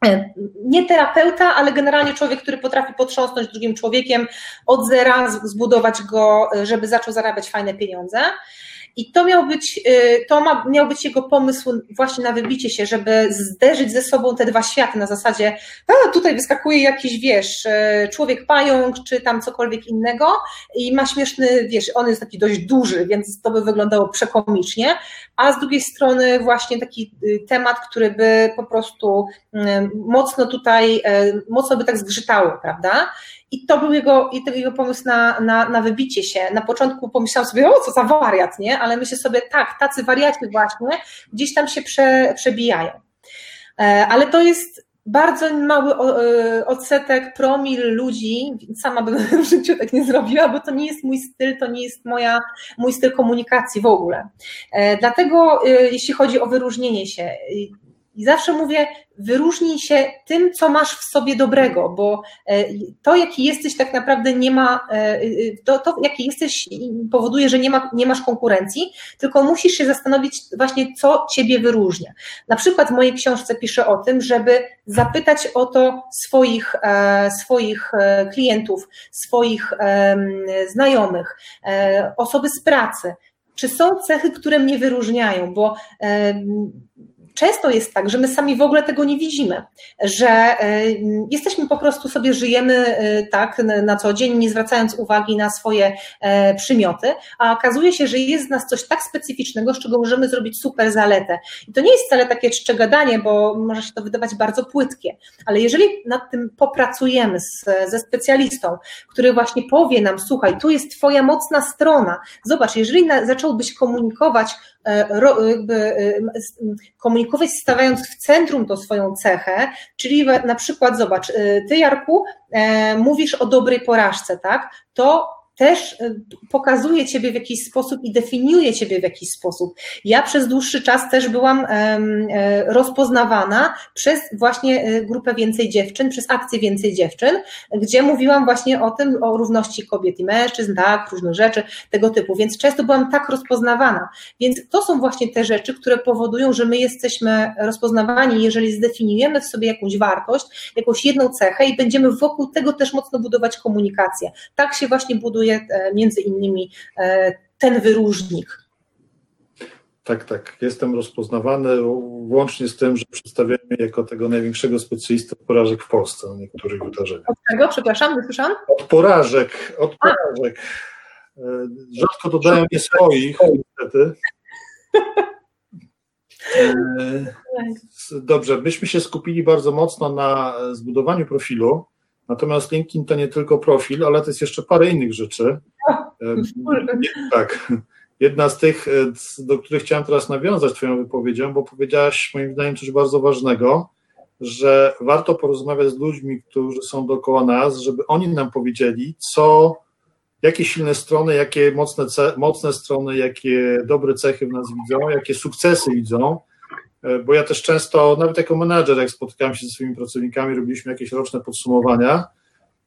E, nie terapeuta, ale generalnie człowiek, który potrafi potrząsnąć drugim człowiekiem od zera, zbudować go, e, żeby zaczął zarabiać fajne pieniądze. I to miał być, y, to ma, miał być jego pomysł właśnie na wybicie się, żeby zderzyć ze sobą te dwa światy na zasadzie, a tutaj wyskakuje jakiś, wiesz, y, człowiek pająk, czy tam cokolwiek innego i ma śmieszny, wiesz, on jest taki dość duży, więc to by wyglądało przekomicznie, a z drugiej strony właśnie taki y, temat, który by po prostu mocno tutaj, mocno by tak zgrzytało, prawda? I to był jego, i to jego pomysł na, na, na wybicie się. Na początku pomyślałam sobie, o co za wariat, nie? Ale myślę sobie, tak, tacy wariaci właśnie gdzieś tam się prze, przebijają. E, ale to jest bardzo mały e, odsetek, promil ludzi, sama bym [laughs] w życiu tak nie zrobiła, bo to nie jest mój styl, to nie jest moja, mój styl komunikacji w ogóle. E, dlatego jeśli chodzi o wyróżnienie się, i zawsze mówię, wyróżnij się tym, co masz w sobie dobrego, bo e, to, jaki jesteś, tak naprawdę nie ma, e, e, to, to jaki jesteś, powoduje, że nie, ma, nie masz konkurencji, tylko musisz się zastanowić właśnie, co ciebie wyróżnia. Na przykład w mojej książce piszę o tym, żeby zapytać o to swoich, swoich klientów, swoich znajomych, osoby z pracy, czy są cechy, które mnie wyróżniają, bo często jest tak, że my sami w ogóle tego nie widzimy, że e, jesteśmy po prostu sobie żyjemy e, tak na co dzień, nie zwracając uwagi na swoje e, przymioty, a okazuje się, że jest z nas coś tak specyficznego, z czego możemy zrobić super zaletę. I to nie jest wcale takie czcze gadanie, bo może się to wydawać bardzo płytkie, ale jeżeli nad tym popracujemy z, ze specjalistą, który właśnie powie nam, słuchaj, tu jest twoja mocna strona, zobacz, jeżeli na, zacząłbyś komunikować jakby komunikować komunikować stawiając w centrum tą swoją cechę, czyli na przykład zobacz, y, ty Jarku e, mówisz o dobrej porażce, tak? To też pokazuje Ciebie w jakiś sposób i definiuje Ciebie w jakiś sposób. Ja przez dłuższy czas też byłam rozpoznawana przez właśnie grupę Więcej Dziewczyn, przez akcję Więcej Dziewczyn, gdzie mówiłam właśnie o tym, o równości kobiet i mężczyzn, tak, różnych rzeczy tego typu, więc często byłam tak rozpoznawana. Więc to są właśnie te rzeczy, które powodują, że my jesteśmy rozpoznawani, jeżeli zdefiniujemy w sobie jakąś wartość, jakąś jedną cechę i będziemy wokół tego też mocno budować komunikację. Tak się właśnie buduje e, między innymi e, ten wyróżnik. Tak, tak. Jestem rozpoznawany łącznie z tym, że przedstawiamy jako tego największego specjalistę od porażek w Polsce na niektórych wydarzeniach. Od czego? Przepraszam, wysłyszałam? Od porażek, od porażek. A. E, rzadko dodają nie swoich, niestety. [laughs] Dobrze, myśmy się skupili bardzo mocno na zbudowaniu profilu, natomiast LinkedIn to nie tylko profil, ale to jest jeszcze parę innych rzeczy. [laughs] Tak. Jedna z tych, do których chciałem teraz nawiązać Twoją wypowiedzią, bo powiedziałaś moim zdaniem coś bardzo ważnego, że warto porozmawiać z ludźmi, którzy są dookoła nas, żeby oni nam powiedzieli, co, jakie silne strony, jakie mocne, mocne strony, jakie dobre cechy w nas widzą, jakie sukcesy widzą, e, bo ja też często, nawet jako menadżer, jak spotykałem się ze swoimi pracownikami, robiliśmy jakieś roczne podsumowania,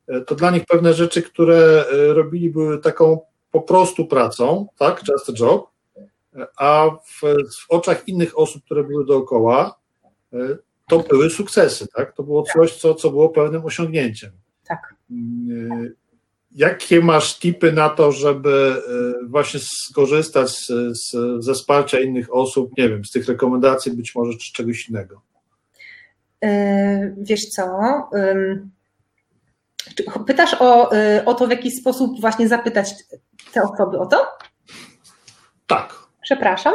e, to dla nich pewne rzeczy, które e, robili, były taką po prostu pracą, tak, just a job, a w, w oczach innych osób, które były dookoła, to były sukcesy, tak, to było coś, co, co było pewnym osiągnięciem. Tak. Jakie masz tipy na to, żeby e, właśnie skorzystać z, z, ze wsparcia innych osób, nie wiem, z tych rekomendacji być może czy czegoś innego? E, wiesz co? Pytasz o, e, o to, w jaki sposób właśnie zapytać te osoby o to? Tak. Przepraszam. [laughs]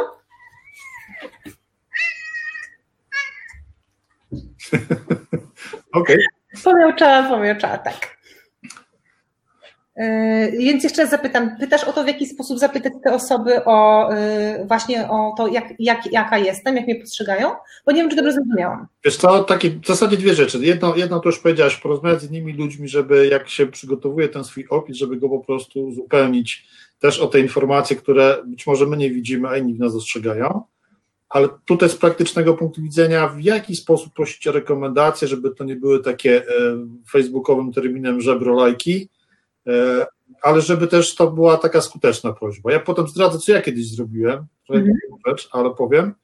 Okej. Okay. Pomiałczała, pomiałczała, tak. Yy, więc jeszcze raz zapytam, pytasz o to, w jaki sposób zapytać te osoby o yy, właśnie o to, jak, jak, jaka jestem, jak mnie postrzegają? Bo nie wiem, czy dobrze zrozumiałam. Wiesz co, takie w zasadzie dwie rzeczy. Jedno, jedno to już powiedziałaś, porozmawiać z innymi ludźmi, żeby jak się przygotowuje ten swój opis, żeby go po prostu uzupełnić też o te informacje, które być może my nie widzimy, a inni w nas dostrzegają. Ale tutaj z praktycznego punktu widzenia, w jaki sposób prosić o rekomendacje, żeby to nie były takie e, facebookowym terminem żebro lajki, ale żeby też to była taka skuteczna prośba. Ja potem zdradzę, co ja kiedyś zrobiłem, mhm. rzecz, ale powiem,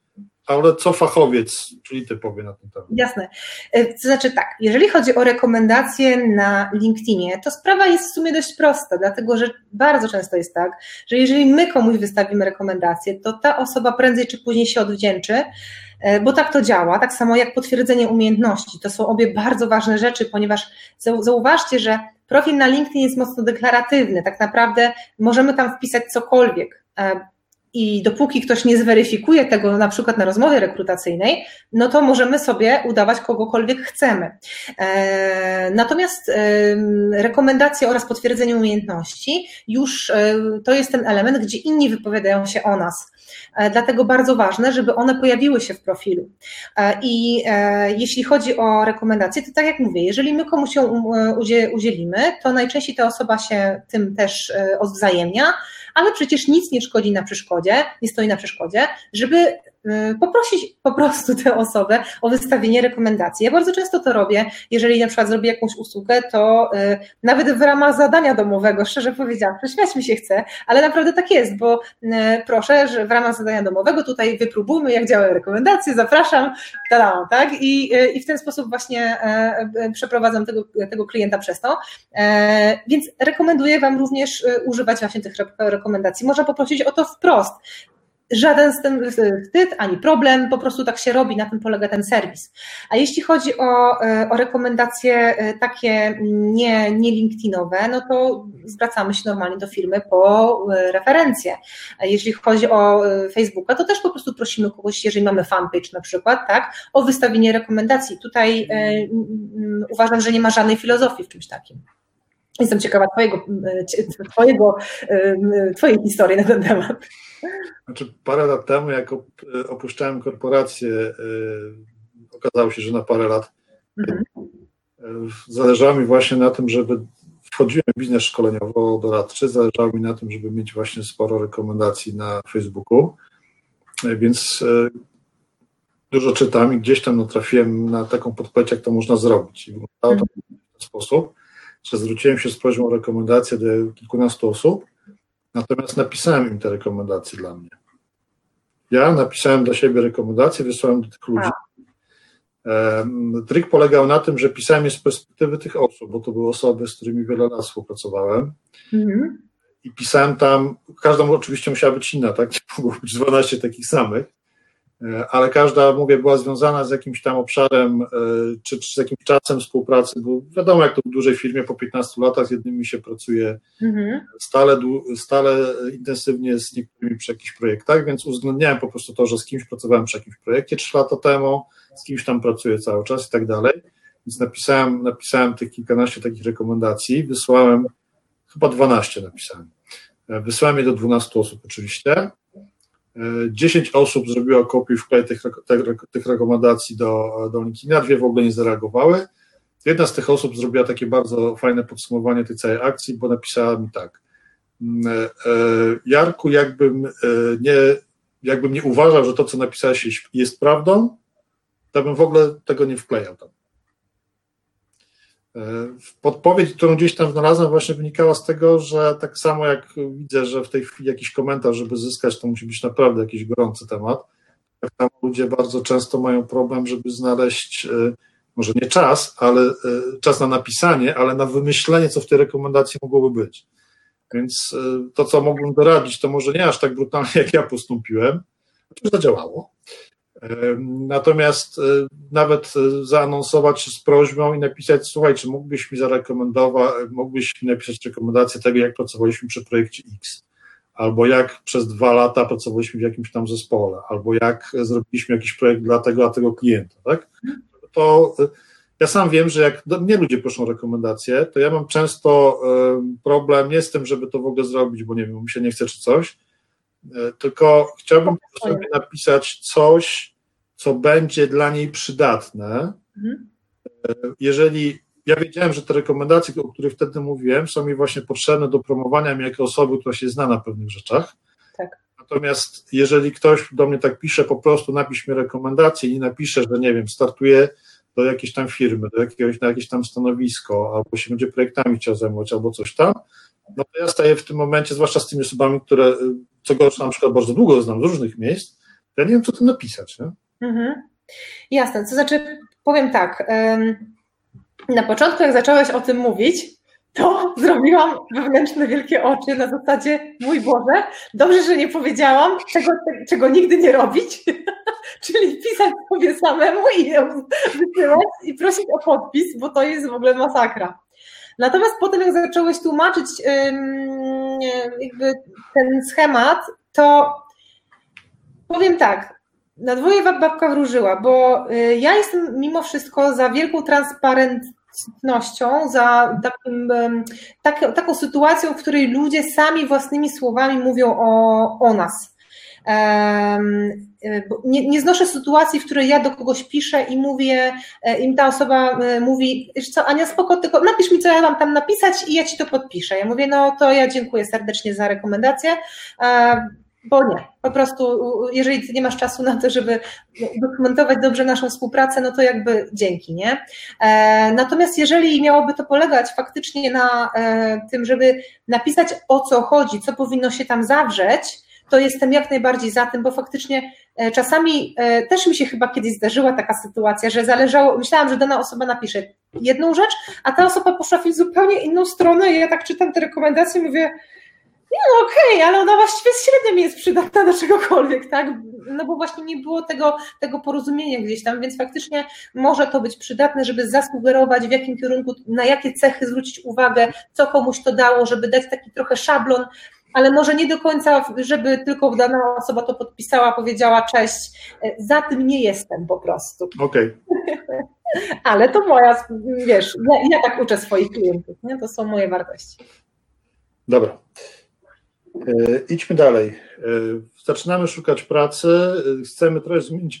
ale co fachowiec, czyli ty powie na ten temat. Jasne. E, to znaczy tak, jeżeli chodzi o rekomendacje na LinkedInie, to sprawa jest w sumie dość prosta, dlatego że bardzo często jest tak, że jeżeli my komuś wystawimy rekomendację, to ta osoba prędzej czy później się odwdzięczy, e, bo tak to działa, tak samo jak potwierdzenie umiejętności. To są obie bardzo ważne rzeczy, ponieważ zauważcie, że Profil na LinkedIn jest mocno deklaratywny, tak naprawdę możemy tam wpisać cokolwiek. E, I dopóki ktoś nie zweryfikuje tego, na przykład na rozmowie rekrutacyjnej, no to możemy sobie udawać kogokolwiek chcemy. E, natomiast rekomendacje oraz potwierdzenie umiejętności już e, to jest ten element, gdzie inni wypowiadają się o nas. E, dlatego bardzo ważne, żeby one pojawiły się w profilu. E, I e, jeśli chodzi o rekomendacje, to tak jak mówię, jeżeli my komuś ją udzielimy, to najczęściej ta osoba się tym też odwzajemnia, ale przecież nic nie szkodzi na przeszkodzie, nie stoi na przeszkodzie, żeby poprosić po prostu tę osobę o wystawienie rekomendacji. Ja bardzo często to robię, jeżeli na przykład zrobię jakąś usługę, to y, nawet w ramach zadania domowego, [laughs] szczerze powiedziawszy, śmiać mi się chce, ale naprawdę tak jest, bo y, proszę, że w ramach zadania domowego tutaj wypróbujmy, jak działają rekomendacje, zapraszam, tada, tak? I, I w ten sposób właśnie przeprowadzam tego, tego klienta przez to. Więc rekomenduję Wam również używać właśnie tych rekomendacji. Można poprosić o to wprost żaden z tym wstyd ani problem, po prostu tak się robi, na tym polega ten serwis. A jeśli chodzi o, e, o rekomendacje e, takie nie, nie LinkedInowe, no to zwracamy się normalnie do firmy po e, referencje. A jeśli chodzi o Facebooka, to też po prostu prosimy kogoś, jeżeli mamy fanpage na przykład, tak, o wystawienie rekomendacji. Tutaj uważam, że nie ma żadnej filozofii w czymś takim. Jestem ciekawa twojego, twojego, twojej historii na ten temat. Znaczy, parę lat temu, jak opuszczałem korporację, e, okazało się, że na parę lat mhm. E, zależało mi właśnie na tym, żeby wchodziłem w biznes szkoleniowo-doradczy, zależało mi na tym, żeby mieć właśnie sporo rekomendacji na Facebooku, więc dużo czytam i gdzieś tam natrafiłem na taką podpowiedź, jak to można zrobić. I wyglądało to w ten sposób, że zwróciłem się z prośbą o rekomendację do kilkunastu osób, natomiast napisałem im te rekomendacje dla mnie. Ja napisałem dla siebie rekomendacje, wysłałem do tych ludzi. Trik polegał na tym, że pisałem je z perspektywy tych osób, bo to były osoby, z którymi wiele lat współpracowałem. Mhm. I pisałem tam, każda oczywiście musiała być inna, tak? Nie [laughs] mogło być 12 takich samych. E, ale każda, mówię, była związana z jakimś tam obszarem, e, czy, czy z jakimś czasem współpracy, bo wiadomo, jak to w dużej firmie po 15 latach z jednymi się pracuje mhm. stale, stale intensywnie z niektórymi przy jakichś projektach, więc uwzględniałem po prostu to, że z kimś pracowałem przy jakimś projekcie 3 lata temu, z kimś tam pracuję cały czas i tak dalej. Więc napisałem, napisałem tych kilkanaście takich rekomendacji, wysłałem, chyba 12 napisałem. E, wysłałem je do 12 osób oczywiście 10 osób zrobiło kopię wklej tych, tych rekomendacji do, do LinkedIna, dwie w ogóle nie zareagowały. Jedna z tych osób zrobiła takie bardzo fajne podsumowanie tej całej akcji, bo napisała mi tak. Mm, e, Jarku, jakbym e, nie, jakbym nie uważał, że to, co napisałeś jest prawdą, to bym w ogóle tego nie wklejał tam. Podpowiedź, którą gdzieś tam znalazłem, właśnie wynikała z tego, że tak samo jak widzę, że w tej chwili jakiś komentarz, żeby zyskać, to musi być naprawdę jakiś gorący temat. Tak samo ludzie bardzo często mają problem, żeby znaleźć e, może nie czas, ale e, czas na napisanie, ale na wymyślenie, co w tej rekomendacji mogłoby być. Więc e, to, co mógłbym doradzić, to może nie aż tak brutalnie, jak ja postąpiłem, to zadziałało, Natomiast e, nawet e, zaanonsować z prośbą i napisać, słuchaj, czy mógłbyś mi zarekomendować, mógłbyś mi napisać rekomendację tego, jak pracowaliśmy przy projekcie X, albo jak przez dwa lata pracowaliśmy w jakimś tam zespole, albo jak zrobiliśmy jakiś projekt dla tego, a tego klienta, tak? To e, ja sam wiem, że jak do mnie ludzie proszą rekomendacje, to ja mam często problem nie z tym, żeby to w ogóle zrobić, bo nie wiem, mi się nie chce czy coś, tylko chciałbym sobie napisać coś, co będzie dla niej przydatne. Mhm. Jeżeli ja wiedziałem, że te rekomendacje, o których wtedy mówiłem, są mi właśnie potrzebne do promowania mnie jako osoby, która się zna na pewnych rzeczach. Tak. Natomiast jeżeli ktoś do mnie tak pisze, po prostu napisz mi rekomendację i napisze, że nie wiem, startuje do jakiejś tam firmy, do jakiegoś, na jakieś tam stanowisko, albo się będzie projektami chciał zajmować, albo coś tam, no to ja staję w tym momencie, zwłaszcza z tymi osobami, które, co gorsza, na przykład bardzo długo znam z różnych miejsc, ja nie wiem, co tu napisać. Nie? Mhm. Jasne, to znaczy, powiem tak. Na początku, jak zacząłeś o tym mówić, to [laughs] zrobiłam wewnętrzne wielkie oczy na zasadzie, mój Boże, dobrze, że nie powiedziałam tego, czego nigdy nie robić, [laughs] czyli pisać sobie samemu i wysyłać i prosić o podpis, bo to jest w ogóle masakra. Natomiast potem, jak zacząłeś tłumaczyć jakby ten schemat, to powiem tak, na dwoje babka wróżyła, bo y, ja jestem mimo wszystko za wielką transparentnością, za takim, tak, taką sytuacją, w której ludzie sami własnymi słowami mówią o, o nas. Y, nie, nie, znoszę sytuacji, w której ja do kogoś piszę i mówię, e, im ta osoba e, mówi, co Ania, spoko, tylko napisz mi, co ja mam tam napisać i ja ci to podpiszę. Ja mówię, no to ja dziękuję serdecznie za rekomendację e, bo nie. Po prostu, jeżeli ty nie masz czasu na to, żeby dokumentować dobrze naszą współpracę, no to jakby dzięki, nie? E, natomiast jeżeli miałoby to polegać faktycznie na e, tym, żeby napisać o co chodzi, co powinno się tam zawrzeć, to jestem jak najbardziej za tym, bo faktycznie e, czasami też mi się chyba kiedyś zdarzyła taka sytuacja, że zależało, myślałam, że dana osoba napisze jedną rzecz, a ta osoba poszła w zupełnie inną stronę i ja tak czytam te rekomendacje i mówię, nie no okej, okay, ale ona właściwie średnio mi jest przydatna do czegokolwiek, tak? No bo właśnie nie było tego, tego porozumienia gdzieś tam, więc faktycznie może to być przydatne, żeby zasugerować w jakim kierunku, na jakie cechy zwrócić uwagę, co komuś to dało, żeby dać taki trochę szablon, ale może nie do końca, żeby tylko dana osoba to podpisała, powiedziała cześć, za tym nie jestem po prostu. Okej. Okay. [laughs] ale to moja, wiesz, ja, ja tak uczę swoich klientów, nie? to są moje wartości. Dobra. E, idźmy dalej. E, zaczynamy szukać pracy. E, chcemy trochę zmienić.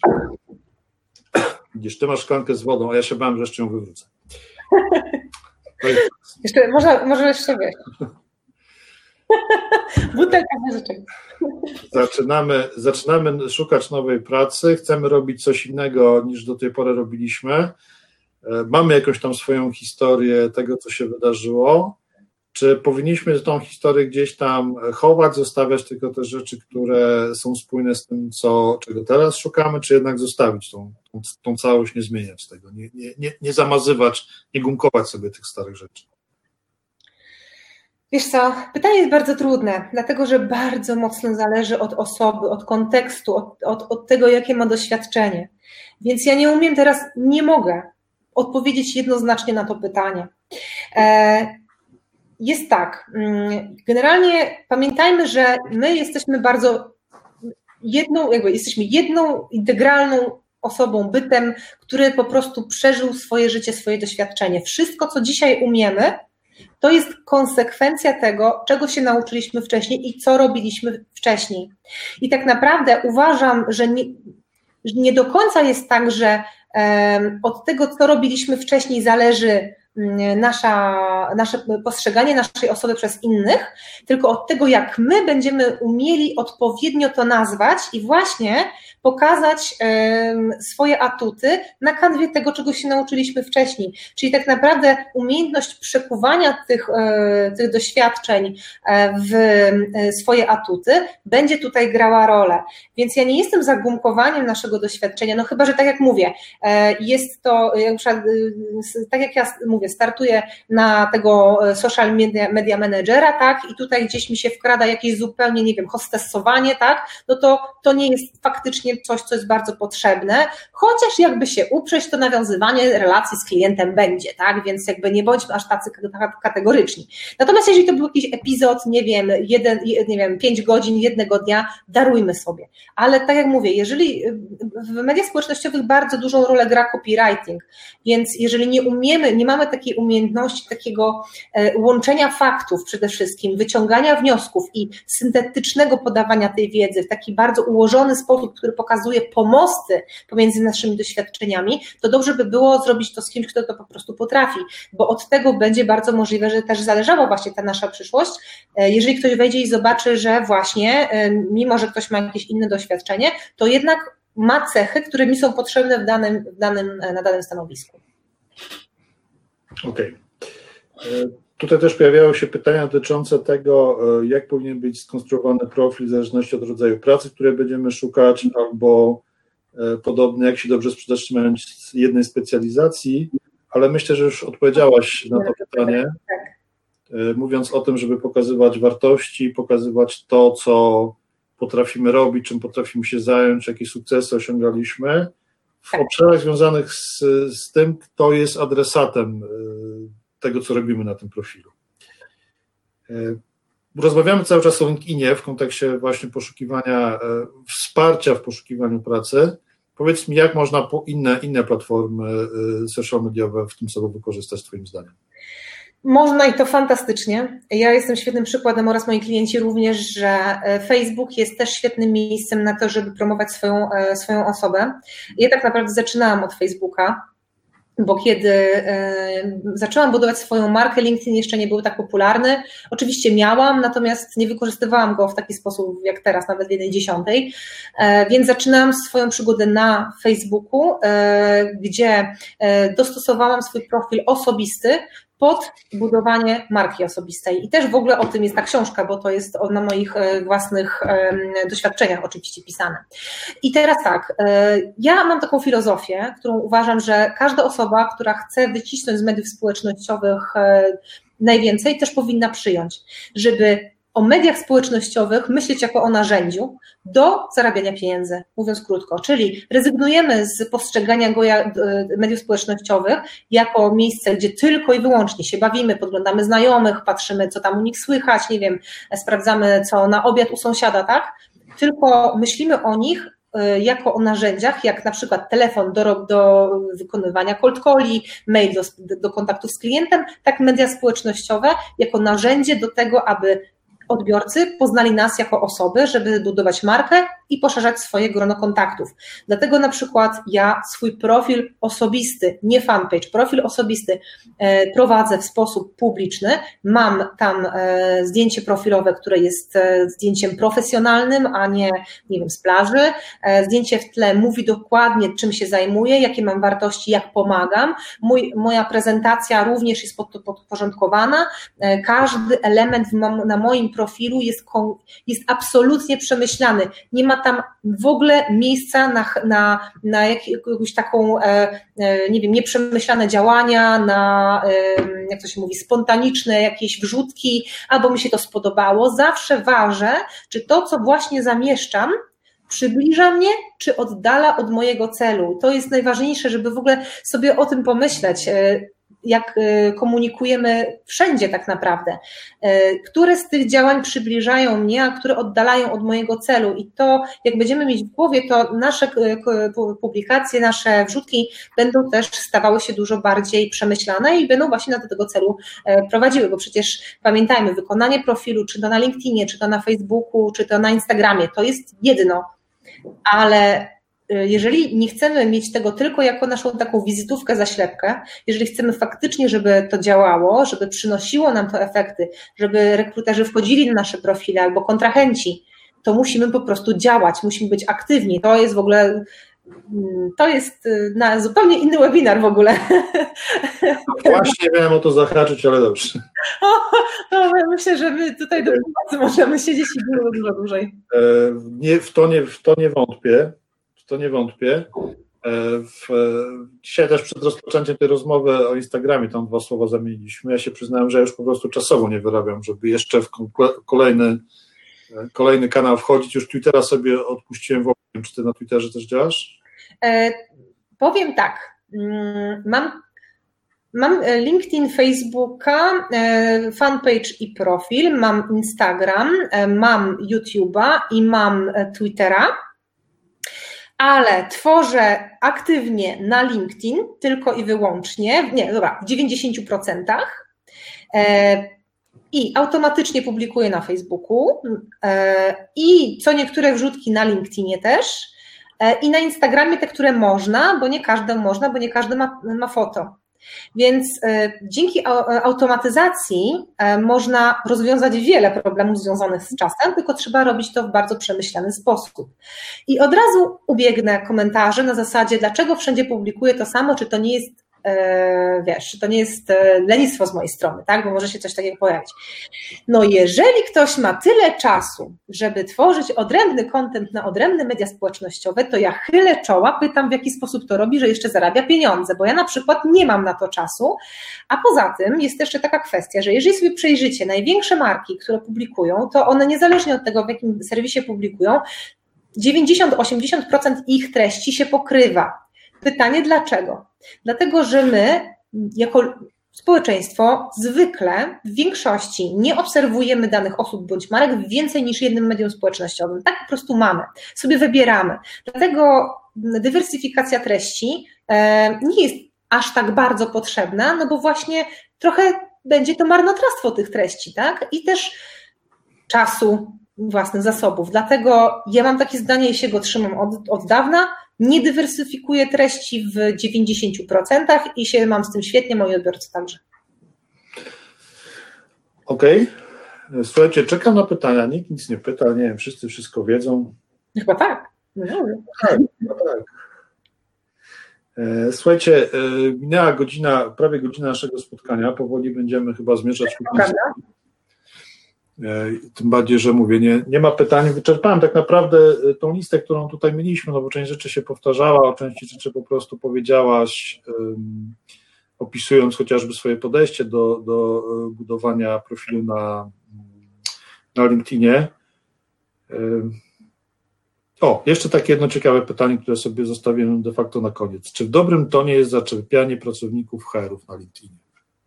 [coughs] Widzisz, ty masz szklankę z wodą, a ja się bałem, że jeszcze ją wywrócę. [laughs] Jeszcze, może, może jeszcze wiesz. Butelka muzyczek. Zaczynamy, zaczynamy szukać nowej pracy, chcemy robić coś innego niż do tej pory robiliśmy. E, mamy jakąś tam swoją historię tego, co się wydarzyło. Czy powinniśmy tą historię gdzieś tam chować, zostawiać tylko te rzeczy, które są spójne z tym, co, czego teraz szukamy, czy jednak zostawić tą, tą, tą całość, nie zmieniać tego, nie, nie, nie zamazywać, nie gumkować sobie tych starych rzeczy? Wiesz co, pytanie jest bardzo trudne, dlatego że bardzo mocno zależy od osoby, od kontekstu, od, od, od tego, jakie ma doświadczenie. Więc ja nie umiem teraz, nie mogę odpowiedzieć jednoznacznie na to pytanie. E, jest tak. Mm, generalnie pamiętajmy, że my jesteśmy bardzo jedną, jakby jesteśmy jedną integralną osobą, bytem, który po prostu przeżył swoje życie, swoje doświadczenie. Wszystko, co dzisiaj umiemy, to jest konsekwencja tego, czego się nauczyliśmy wcześniej i co robiliśmy wcześniej. I tak naprawdę uważam, że nie, że nie do końca jest tak, że um, od tego, co robiliśmy wcześniej, zależy nasza, nasze postrzeganie naszej osoby przez innych, tylko od tego, jak my będziemy umieli odpowiednio to nazwać i właśnie pokazać swoje atuty na kanwie tego, czego się nauczyliśmy wcześniej. Czyli tak naprawdę umiejętność przekuwania tych, e, tych doświadczeń e, w e, swoje atuty będzie tutaj grała rolę. Więc ja nie jestem zagumkowaniem naszego doświadczenia, no chyba, że tak jak mówię, jest to, tak jak ja mówię, startuję na tego social media, media managera, tak, i tutaj gdzieś mi się wkrada jakieś zupełnie, nie wiem, hostesowanie, tak, no to to nie jest faktycznie coś, co jest bardzo potrzebne, chociaż jakby się uprzeć, to nawiązywanie relacji z klientem będzie, tak? Więc jakby nie bądźmy aż tacy kategoryczni. Natomiast jeżeli to był jakiś epizod, nie wiem, jeden, nie wiem, pięć godzin jednego dnia, darujmy sobie. Ale tak jak mówię, jeżeli w mediach społecznościowych bardzo dużą rolę gra copywriting, więc jeżeli nie umiemy, nie mamy takiej umiejętności, takiego e, łączenia faktów przede wszystkim, wyciągania wniosków i syntetycznego podawania tej wiedzy w taki bardzo ułożony sposób, który pokazuje, pomosty pomiędzy naszymi doświadczeniami, to dobrze by było zrobić to z kimś, kto to po prostu potrafi, bo od tego będzie bardzo możliwe, że też zależała właśnie ta nasza przyszłość. E, jeżeli ktoś wejdzie i zobaczy, że właśnie, e, mimo że ktoś ma jakieś inne doświadczenie, to jednak ma cechy, które mi są potrzebne w danym, w danym, na danym stanowisku. Okej. Okay. Tutaj też pojawiały się pytania dotyczące tego, e, jak powinien być skonstruowany profil w zależności od rodzaju pracy, której będziemy szukać, albo e, podobnie, jak się dobrze sprzedać, trzymając jednej specjalizacji, ale myślę, że już odpowiedziałaś na to pytanie, e, mówiąc o tym, żeby pokazywać wartości, pokazywać to, co potrafimy robić, czym potrafimy się zająć, jakie sukcesy osiągaliśmy, w obszarach związanych z, z tym, kto jest adresatem tego, co robimy na tym profilu. E, rozmawiamy cały czas o LinkedInie w kontekście właśnie poszukiwania e, wsparcia w poszukiwaniu pracy. Powiedz mi, jak można po inne, inne platformy social mediowe w tym celu wykorzystać, Twoim zdaniem? Można i to fantastycznie. Ja jestem świetnym przykładem oraz moi klienci również, że Facebook jest też świetnym miejscem na to, żeby promować swoją, swoją osobę. Ja tak naprawdę zaczynałam od Facebooka bo kiedy e, zaczęłam budować swoją markę, LinkedIn jeszcze nie był tak popularny. Oczywiście miałam, natomiast nie wykorzystywałam go w taki sposób jak teraz, nawet w jednej dziesiątej, e, więc zaczynałam swoją przygodę na Facebooku, e, gdzie dostosowałam swój profil osobisty pod budowanie marki osobistej. I też w ogóle o tym jest ta książka, bo to jest na moich e, własnych doświadczeniach oczywiście pisane. I teraz tak, e, ja mam taką filozofię, którą uważam, że każda osoba, która chce wycisnąć z mediów społecznościowych e, najwięcej, też powinna przyjąć, żeby o mediach społecznościowych myśleć jako o narzędziu do zarabiania pieniędzy, mówiąc krótko. Czyli rezygnujemy z postrzegania go e, mediów społecznościowych jako miejsce, gdzie tylko i wyłącznie się bawimy, podglądamy znajomych, patrzymy, co tam u nich słychać, nie wiem, sprawdzamy, co na obiad u sąsiada, tak? Tylko myślimy o nich e, jako o narzędziach, jak na przykład telefon do, do wykonywania cold calli, mail do, do kontaktów z klientem, tak media społecznościowe jako narzędzie do tego, aby odbiorcy poznali nas jako osoby, żeby budować markę i poszerzać swoje grono kontaktów. Dlatego na przykład ja swój profil osobisty, nie fanpage, profil osobisty e, prowadzę w sposób publiczny. Mam tam e, zdjęcie profilowe, które jest e, zdjęciem profesjonalnym, a nie, nie wiem, z plaży. Zdjęcie w tle mówi dokładnie, czym się zajmuję, jakie mam wartości, jak pomagam. Mój, moja prezentacja również jest podporządkowana. Każdy element na moim profilu jest, jest absolutnie przemyślany. Nie ma tam w ogóle miejsca na, na, na jakąś taką, e, e, nie wiem, nieprzemyślane działania, na, jak to się mówi, spontaniczne jakieś wrzutki, albo mi się to spodobało. Zawsze ważę, czy to, co właśnie zamieszczam, przybliża mnie, czy oddala od mojego celu. To jest najważniejsze, żeby w ogóle sobie o tym pomyśleć. E, jak e, komunikujemy wszędzie tak naprawdę. E, które z tych działań przybliżają mnie, a które oddalają od mojego celu. I to, jak będziemy mieć w głowie, to nasze e, publikacje, nasze wrzutki będą też stawały się dużo bardziej przemyślane i będą właśnie do tego celu prowadziły, bo przecież pamiętajmy, wykonanie profilu, czy to na LinkedInie, czy to na Facebooku, czy to na Instagramie, to jest jedno, ale Y, jeżeli nie chcemy mieć tego tylko jako naszą taką wizytówkę, zaślepkę, jeżeli chcemy faktycznie, żeby to działało, żeby przynosiło nam to efekty, żeby rekruterzy wchodzili na nasze profile albo kontrahenci, to musimy po prostu działać, musimy być aktywni. To jest w ogóle mm, to jest y, na zupełnie inny webinar w ogóle. [laughs] Właśnie miałem o to zahaczyć, ale dobrze. no, myślę, że my tutaj do pomocy możemy siedzieć i dużo, dużo dłużej. E, nie, w, to nie, w to nie wątpię to nie wątpię. E, w, dzisiaj też przed rozpoczęciem tej rozmowy o Instagramie tam dwa słowa zamieniliśmy. Ja się przyznałem, że już po prostu czasowo nie wyrabiam, żeby jeszcze w kolejny, kolejny kanał wchodzić. Już Twittera sobie odpuściłem w ogóle. Czy ty na Twitterze też działasz? E, powiem tak. Mm, mam Mam e, LinkedIn, Facebooka, e, fanpage i profil, mam Instagram, mam YouTube'a i mam Twittera ale tworzę aktywnie na LinkedIn tylko i wyłącznie, nie, dobra, w 90%. E, I automatycznie publikuję na Facebooku e, i co niektóre wrzutki na LinkedInie też. E, I na Instagramie te, które można, bo nie każde można, bo nie każdy ma, ma foto. Więc e, dzięki e, automatyzacji e, można rozwiązać wiele problemów związanych z czasem, tylko trzeba robić to w bardzo przemyślany sposób. I od razu ubiegnę komentarze na zasadzie, dlaczego wszędzie publikuję to samo, czy to nie jest wiesz, to nie jest e, lenistwo z mojej strony, tak, bo może się coś takiego pojawić. No jeżeli ktoś ma tyle czasu, żeby tworzyć odrębny kontent na odrębne media społecznościowe, to ja chylę czoła, pytam w jaki sposób to robi, że jeszcze zarabia pieniądze, bo ja na przykład nie mam na to czasu, a poza tym jest jeszcze taka kwestia, że jeżeli sobie przejrzycie największe marki, które publikują, to one niezależnie od tego, w jakim serwisie publikują, 90-80% ich treści się pokrywa. Pytanie dlaczego? Dlatego, że my jako społeczeństwo zwykle w większości nie obserwujemy danych osób bądź marek w więcej niż jednym medium społecznościowym. Tak po prostu mamy, sobie wybieramy. Dlatego dywersyfikacja treści e, nie jest aż tak bardzo potrzebna, no bo właśnie trochę będzie to marnotrawstwo tych treści, tak? I też czasu, własnych zasobów. Dlatego ja mam takie zdanie i się go trzymam od, od dawna, nie dywersyfikuję treści w 90% i się mam z tym świetnie, moi odbiorcy także. Okej. Okay. Słuchajcie, czekam na pytania. Nikt nic nie pyta, nie wiem, wszyscy wszystko wiedzą. Chyba tak. No, tak, chyba tak. E, słuchajcie, e, minęła godzina, prawie godzina naszego spotkania. Powoli będziemy chyba zmierzać ku. E, tym bardziej, że mówię, nie, nie ma pytań. Wyczerpałem tak naprawdę e, tą listę, którą tutaj mieliśmy, no bo część rzeczy się powtarzała, o części rzeczy po prostu powiedziałaś, opisując chociażby swoje podejście do, do e, budowania profilu na, na LinkedInie. O, jeszcze takie jedno ciekawe pytanie, które sobie zostawiłem de facto na koniec. Czy w dobrym tonie jest zaczepianie pracowników HR-ów na LinkedInie?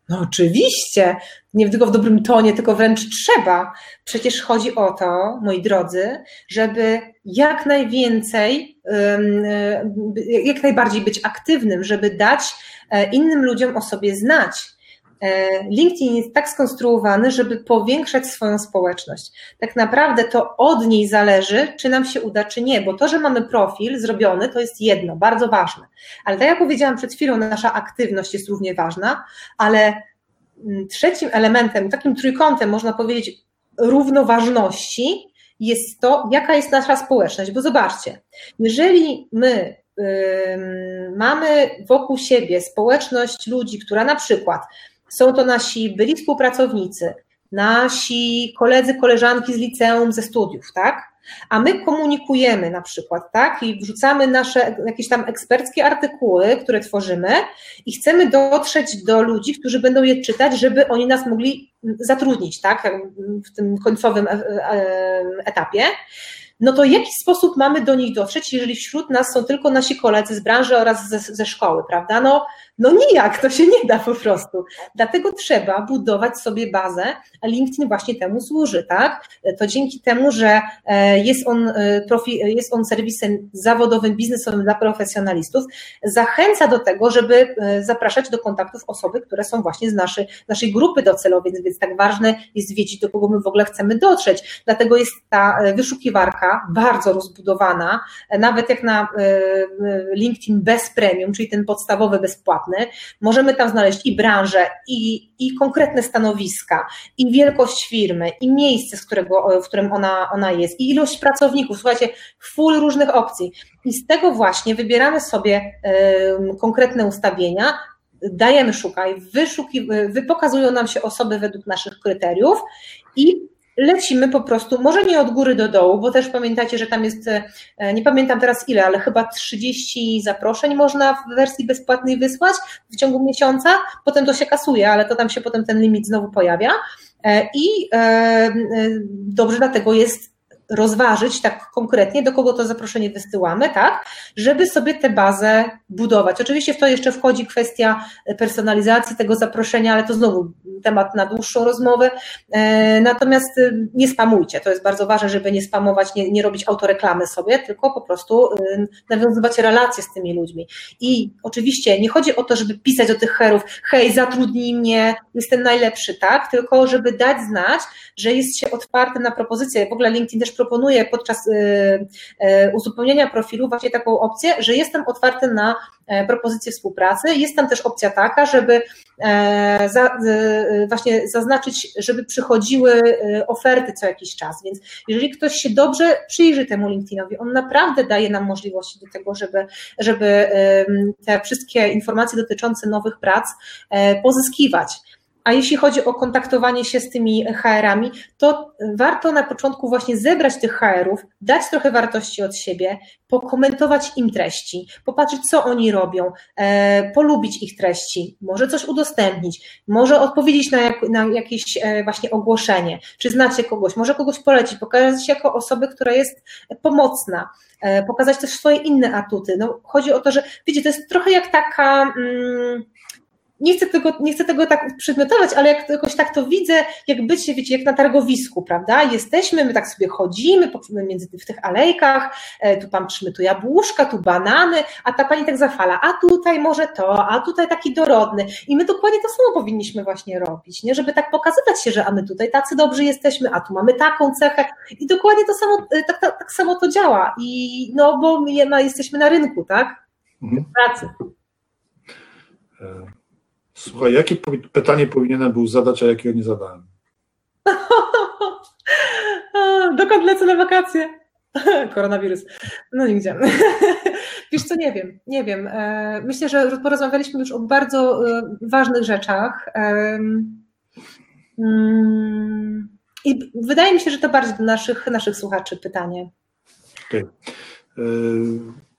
No oczywiście, nie tylko w dobrym tonie, tylko wręcz trzeba. Przecież chodzi o to, moi drodzy, żeby jak najwięcej, jak najbardziej być aktywnym, żeby dać e, innym ludziom o sobie znać. E, LinkedIn jest tak skonstruowany, żeby powiększać swoją społeczność. Tak naprawdę to od niej zależy, czy nam się uda, czy nie, bo to, że mamy profil zrobiony, to jest jedno, bardzo ważne. Ale tak jak powiedziałam przed chwilą, nasza aktywność jest równie ważna, ale mm, trzecim elementem, takim trójkątem, można powiedzieć, równoważności jest to, jaka jest nasza społeczność. Bo zobaczcie, jeżeli my mamy wokół siebie społeczność ludzi, która na przykład są to nasi byli współpracownicy, nasi koledzy, koleżanki z liceum, ze studiów, tak? A my komunikujemy na przykład, tak? I wrzucamy nasze jakieś tam eksperckie artykuły, które tworzymy i chcemy dotrzeć do ludzi, którzy będą je czytać, żeby oni nas mogli zatrudnić, tak? W tym końcowym e, e, etapie no to w jaki sposób mamy do nich dotrzeć, jeżeli wśród nas są tylko nasi koledzy z branży oraz ze, ze szkoły, prawda? No, no nijak, to się nie da po prostu. Dlatego trzeba budować sobie bazę, a LinkedIn właśnie temu służy, tak? To dzięki temu, że e, jest on, e, profi, jest on serwisem zawodowym, biznesowym dla profesjonalistów, zachęca do tego, żeby e, zapraszać do kontaktów osoby, które są właśnie z naszej, naszej grupy docelowej, więc tak ważne jest wiedzieć, do kogo my w ogóle chcemy dotrzeć. Dlatego jest ta wyszukiwarka bardzo rozbudowana, nawet jak na LinkedIn bez premium, czyli ten podstawowy, bezpłatny, możemy tam znaleźć i branżę, i, i konkretne stanowiska, i wielkość firmy, i miejsce, z którego, w którym ona, ona jest, i ilość pracowników. Słuchajcie, full różnych opcji. I z tego właśnie wybieramy sobie y, konkretne ustawienia, dajemy szukaj, wyszuki, wy, pokazują nam się osoby według naszych kryteriów i lecimy po prostu, może nie od góry do dołu, bo też pamiętacie, że tam jest, e, nie pamiętam teraz ile, ale chyba 30 zaproszeń można w wersji bezpłatnej wysłać w ciągu miesiąca, potem to się kasuje, ale to tam się potem ten limit znowu pojawia. E, I e, dobrze dlatego jest rozważyć tak konkretnie, do kogo to zaproszenie wysyłamy, tak, żeby sobie tę bazę budować. Oczywiście w to jeszcze wchodzi kwestia personalizacji tego zaproszenia, ale to znowu temat na dłuższą rozmowę. E, natomiast e, nie spamujcie, to jest bardzo ważne, żeby nie spamować, nie, nie robić autoreklamy sobie, tylko po prostu e, nawiązywać relacje z tymi ludźmi. I oczywiście nie chodzi o to, żeby pisać do tych herów, hej, zatrudnij mnie, jestem najlepszy, tak, tylko żeby dać znać, że jest się otwarty na propozycje. W ogóle LinkedIn też proponuje podczas y, y, uzupełniania profilu właśnie taką opcję, że jestem otwarty na e, propozycje współpracy. Jest tam też opcja taka, żeby e, za, właśnie zaznaczyć, żeby przychodziły e, oferty co jakiś czas. Więc jeżeli ktoś się dobrze przyjrzy temu LinkedInowi, on naprawdę daje nam możliwości do tego, żeby, żeby te wszystkie informacje dotyczące nowych prac pozyskiwać. A jeśli chodzi o kontaktowanie się z tymi HR-ami, to warto na początku właśnie zebrać tych HR-ów, dać trochę wartości od siebie, pokomentować im treści, popatrzeć, co oni robią, e, polubić ich treści, może coś udostępnić, może odpowiedzieć na, jak, na jakieś e, właśnie ogłoszenie, czy znacie kogoś, może kogoś polecić, pokazać się jako osobę, która jest pomocna, e, pokazać też swoje inne atuty. No, chodzi o to, że wiecie, to jest trochę jak taka. Mm, nie chcę tego, nie chcę tego tak przedmiotować, ale jak jakoś tak to widzę, jak bycie, wiecie, jak na targowisku, prawda? Jesteśmy, my tak sobie chodzimy między w tych alejkach, e, tu pan trzymy tu jabłuszka, tu banany, a ta pani tak zafala, a tutaj może to, a tutaj taki dorodny. I my dokładnie to samo powinniśmy właśnie robić, nie? Żeby tak pokazywać się, że a my tutaj tacy dobrzy jesteśmy, a tu mamy taką cechę i dokładnie to samo, e, tak, tak, tak samo to działa. I no, bo my jesteśmy na rynku, tak? Mhm. Pracy. E, Słuchaj, jakie pytanie powinienem był zadać, a jakiego nie zadałem? [laughs] Dokąd lecę na wakacje? [laughs] Koronawirus. No nigdzie. [laughs] Wiesz co, nie wiem, nie wiem. E, myślę, że porozmawialiśmy już o bardzo e, ważnych rzeczach. Mm, I wydaje mi się, że to bardziej do naszych, naszych słuchaczy pytanie. Okay.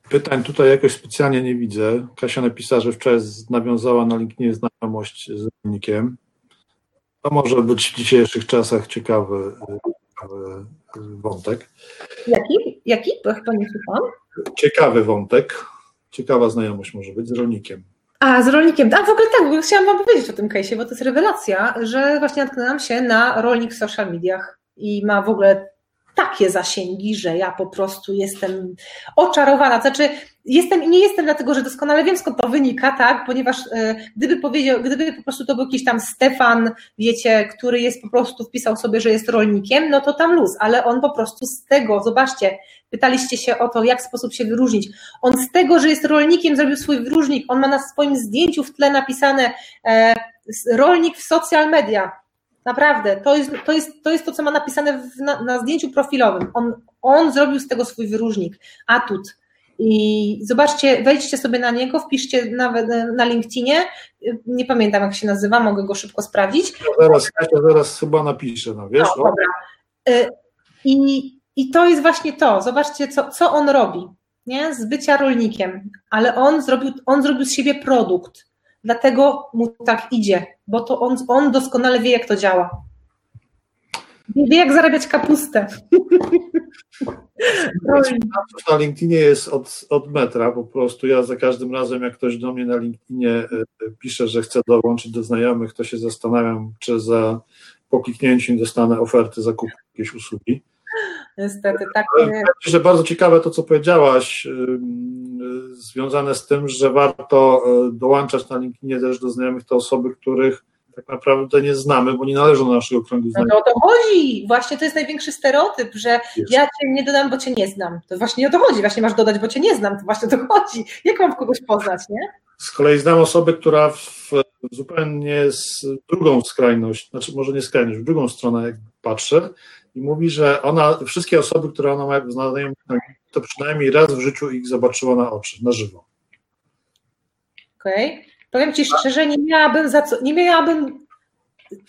Pytań tutaj jakoś specjalnie nie widzę. Kasia napisała, że wczoraj nawiązała na LinkedInie znajomość z rolnikiem. To może być w dzisiejszych czasach ciekawy, ciekawy wątek. Jaki? Jaki? Bo chyba nie słucham. Ciekawy wątek. Ciekawa znajomość może być z rolnikiem. A, z rolnikiem. A w ogóle tak, chciałam Wam powiedzieć o tym case'ie, bo to jest rewelacja, że właśnie natknęłam się na rolnik w social mediach i ma w ogóle takie zasięgi, że ja po prostu jestem oczarowana. Znaczy, jestem i nie jestem dlatego, że doskonale wiem, skąd to wynika, tak? Ponieważ e, gdyby powiedział, gdyby po prostu to był jakiś tam Stefan, wiecie, który jest po prostu wpisał sobie, że jest rolnikiem, no to tam luz, ale on po prostu z tego, zobaczcie, pytaliście się o to, jak sposób się wyróżnić. On z tego, że jest rolnikiem, zrobił swój wyróżnik. On ma na swoim zdjęciu w tle napisane e, rolnik w social media. Naprawdę, to jest to, jest, to, jest to co ma napisane w, na, na, zdjęciu profilowym. On, on zrobił z tego swój wyróżnik, atut. I zobaczcie, wejdźcie sobie na niego, wpiszcie nawet na LinkedInie. Nie pamiętam, jak się nazywa, mogę go szybko sprawdzić. No zaraz, Kasia zaraz chyba napiszę, no wiesz? No, dobra. Y, I, I to jest właśnie to. Zobaczcie, co, co on robi nie? z bycia rolnikiem, ale on zrobił, on zrobił z siebie produkt dlatego mu tak idzie, bo to on, on doskonale wie, jak to działa. Wie, jak zarabiać kapustę. [laughs] Na LinkedInie jest od, od metra, po prostu ja za każdym razem, jak ktoś do mnie na LinkedInie e, pisze, że chce dołączyć do znajomych, to się zastanawiam, czy za po kliknięciu dostanę oferty zakupu jakiejś usługi. Niestety, tak. Że bardzo ciekawe to, co powiedziałaś, związane z tym, że warto e, dołączać na LinkedInie też do znajomych te osoby, których tak naprawdę nie znamy, bo nie należą do naszego kręgu znajomych. No to o to chodzi. Właśnie to jest największy stereotyp, że jest. ja cię nie dodam, bo cię nie znam. To właśnie o to chodzi. Właśnie masz dodać, bo cię nie znam. To właśnie o to chodzi. Jak mam kogoś poznać, nie? Z kolei znam osobę, która w zupełnie z drugą skrajność, znaczy może nie skrajność, w drugą stronę jak patrzę i mówi, że ona, wszystkie osoby, które ona ma znajomych, to przynajmniej raz w życiu ich zobaczyła na oczy, na żywo. Okej. Okay. Powiem Ci szczerze, nie miałabym za co, nie miałabym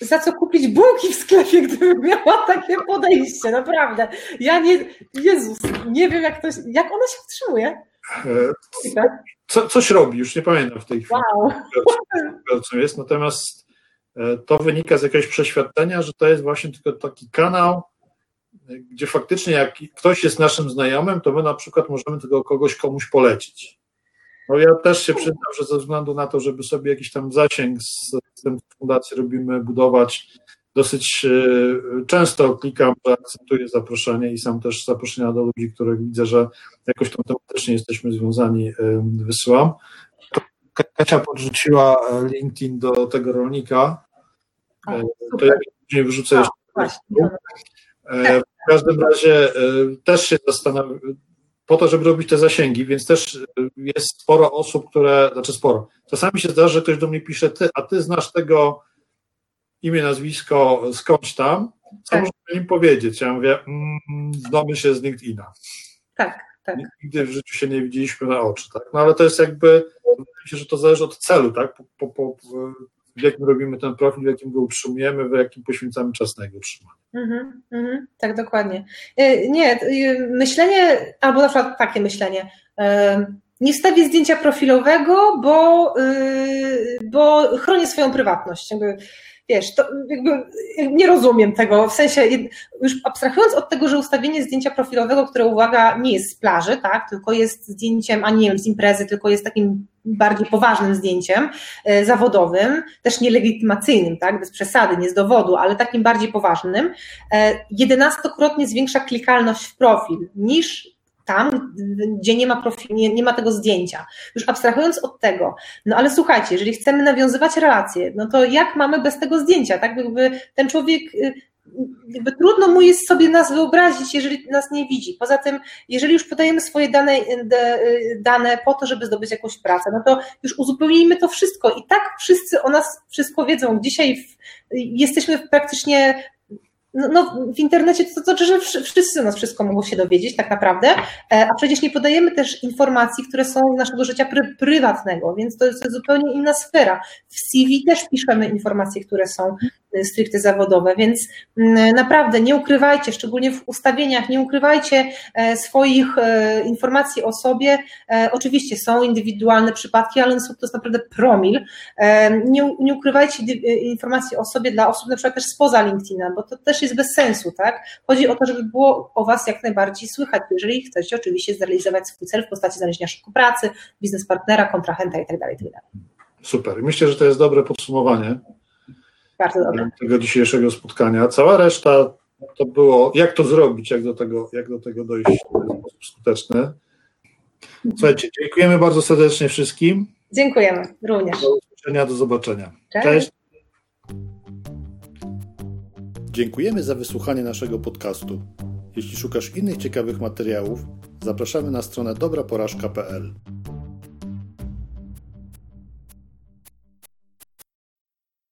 za co kupić bułki w sklepie, [laughs] gdybym miała takie podejście, naprawdę. Ja nie, Jezus, nie wiem jak to, jak ona się wstrzymuje. E, co, coś robi, już nie pamiętam w tej chwili, wow. co jest, natomiast to wynika z jakiegoś przeświadczenia, że to jest właśnie tylko taki kanał, gdzie faktycznie jak ktoś jest naszym znajomym, to my na przykład możemy tego kogoś komuś polecić. No ja też się przyznam, że ze względu na to, żeby sobie jakiś tam zasięg z, z tym fundacji robimy budować, dosyć e, często klikam, że akceptuję zaproszenie i sam też zaproszenia do ludzi, których widzę, że jakoś tam tematycznie jesteśmy związani, e, wysyłam. Kacia podrzuciła e, LinkedIn do tego rolnika. to ja później wyrzucę jeszcze. Właśnie. W każdym razie też się zastanawiam, po to, żeby robić te zasięgi, więc też jest sporo osób, które, znaczy sporo. Czasami się zdarza, że ktoś do mnie pisze, ty, a ty znasz tego imię, nazwisko skądś tam, co tak. można im powiedzieć? Ja mówię, mm, znamy się z LinkedIna. Tak, tak. Nigdy w życiu się nie widzieliśmy na oczy, tak? No ale to jest jakby, się, że to zależy od celu, tak? Po, po, po, w jakim robimy ten profil, w jakim go utrzymujemy, w jakim poświęcamy czas na jego utrzymanie. Mm -hmm, tak, dokładnie. E, nie, e, myślenie, albo na przykład takie myślenie, e, nie wstawię zdjęcia profilowego, bo, bo chronię swoją prywatność. Jakby wiesz, to jakby nie rozumiem tego, w sensie już abstrahując od tego, że ustawienie zdjęcia profilowego, które uwaga, nie jest z plaży, tak, tylko jest zdjęciem, a nie wiem, z imprezy, tylko jest takim bardziej poważnym zdjęciem e, zawodowym, też nielegitymacyjnym, tak, bez przesady, nie z dowodu, ale takim bardziej poważnym, e, jedenastokrotnie zwiększa klikalność w profil niż tam, gdzie nie ma profilu, nie, nie ma tego zdjęcia. Już abstrahując od tego, no ale słuchajcie, jeżeli chcemy nawiązywać relacje, no to jak mamy bez tego zdjęcia, tak? Jakby ten człowiek y, jakby trudno mu jest sobie nas wyobrazić, jeżeli nas nie widzi. Poza tym, jeżeli już podajemy swoje dane, dane po to, żeby zdobyć jakąś pracę, no to już uzupełnijmy to wszystko. I tak wszyscy o nas wszystko wiedzą. Dzisiaj w, jesteśmy praktycznie no, no, w internecie to znaczy, że wszyscy nas wszystko mogą się dowiedzieć tak naprawdę, e, a przecież nie podajemy też informacji, które są naszego życia pry, prywatnego, więc to jest zupełnie inna sfera. W CV też piszemy informacje, które są stricte zawodowe, więc mm, naprawdę nie ukrywajcie, szczególnie w ustawieniach, nie ukrywajcie e, swoich informacji o sobie. Oczywiście są indywidualne przypadki, ale to jest naprawdę promil. Nie, nie ukrywajcie informacji o sobie dla osób na przykład też spoza LinkedIna, bo to też jest bez sensu, tak? Chodzi o to, żeby było o Was jak najbardziej słychać, jeżeli chcecie oczywiście zrealizować swój cel w postaci znalezienia szybko pracy, biznes partnera, kontrahenta itd. Tak itd. Tak Super. Myślę, że to jest dobre podsumowanie Bardzo dobre. tego dzisiejszego spotkania. Cała reszta to było, jak to zrobić, jak do tego, jak do tego dojść w sposób skuteczny. Słuchajcie, dziękujemy bardzo serdecznie wszystkim. Dziękujemy również. Do usłyszenia, do zobaczenia. Cześć. Cześć. Dziękujemy za wysłuchanie naszego podcastu. Jeśli szukasz innych ciekawych materiałów, zapraszamy na stronę dobraporażka.pl.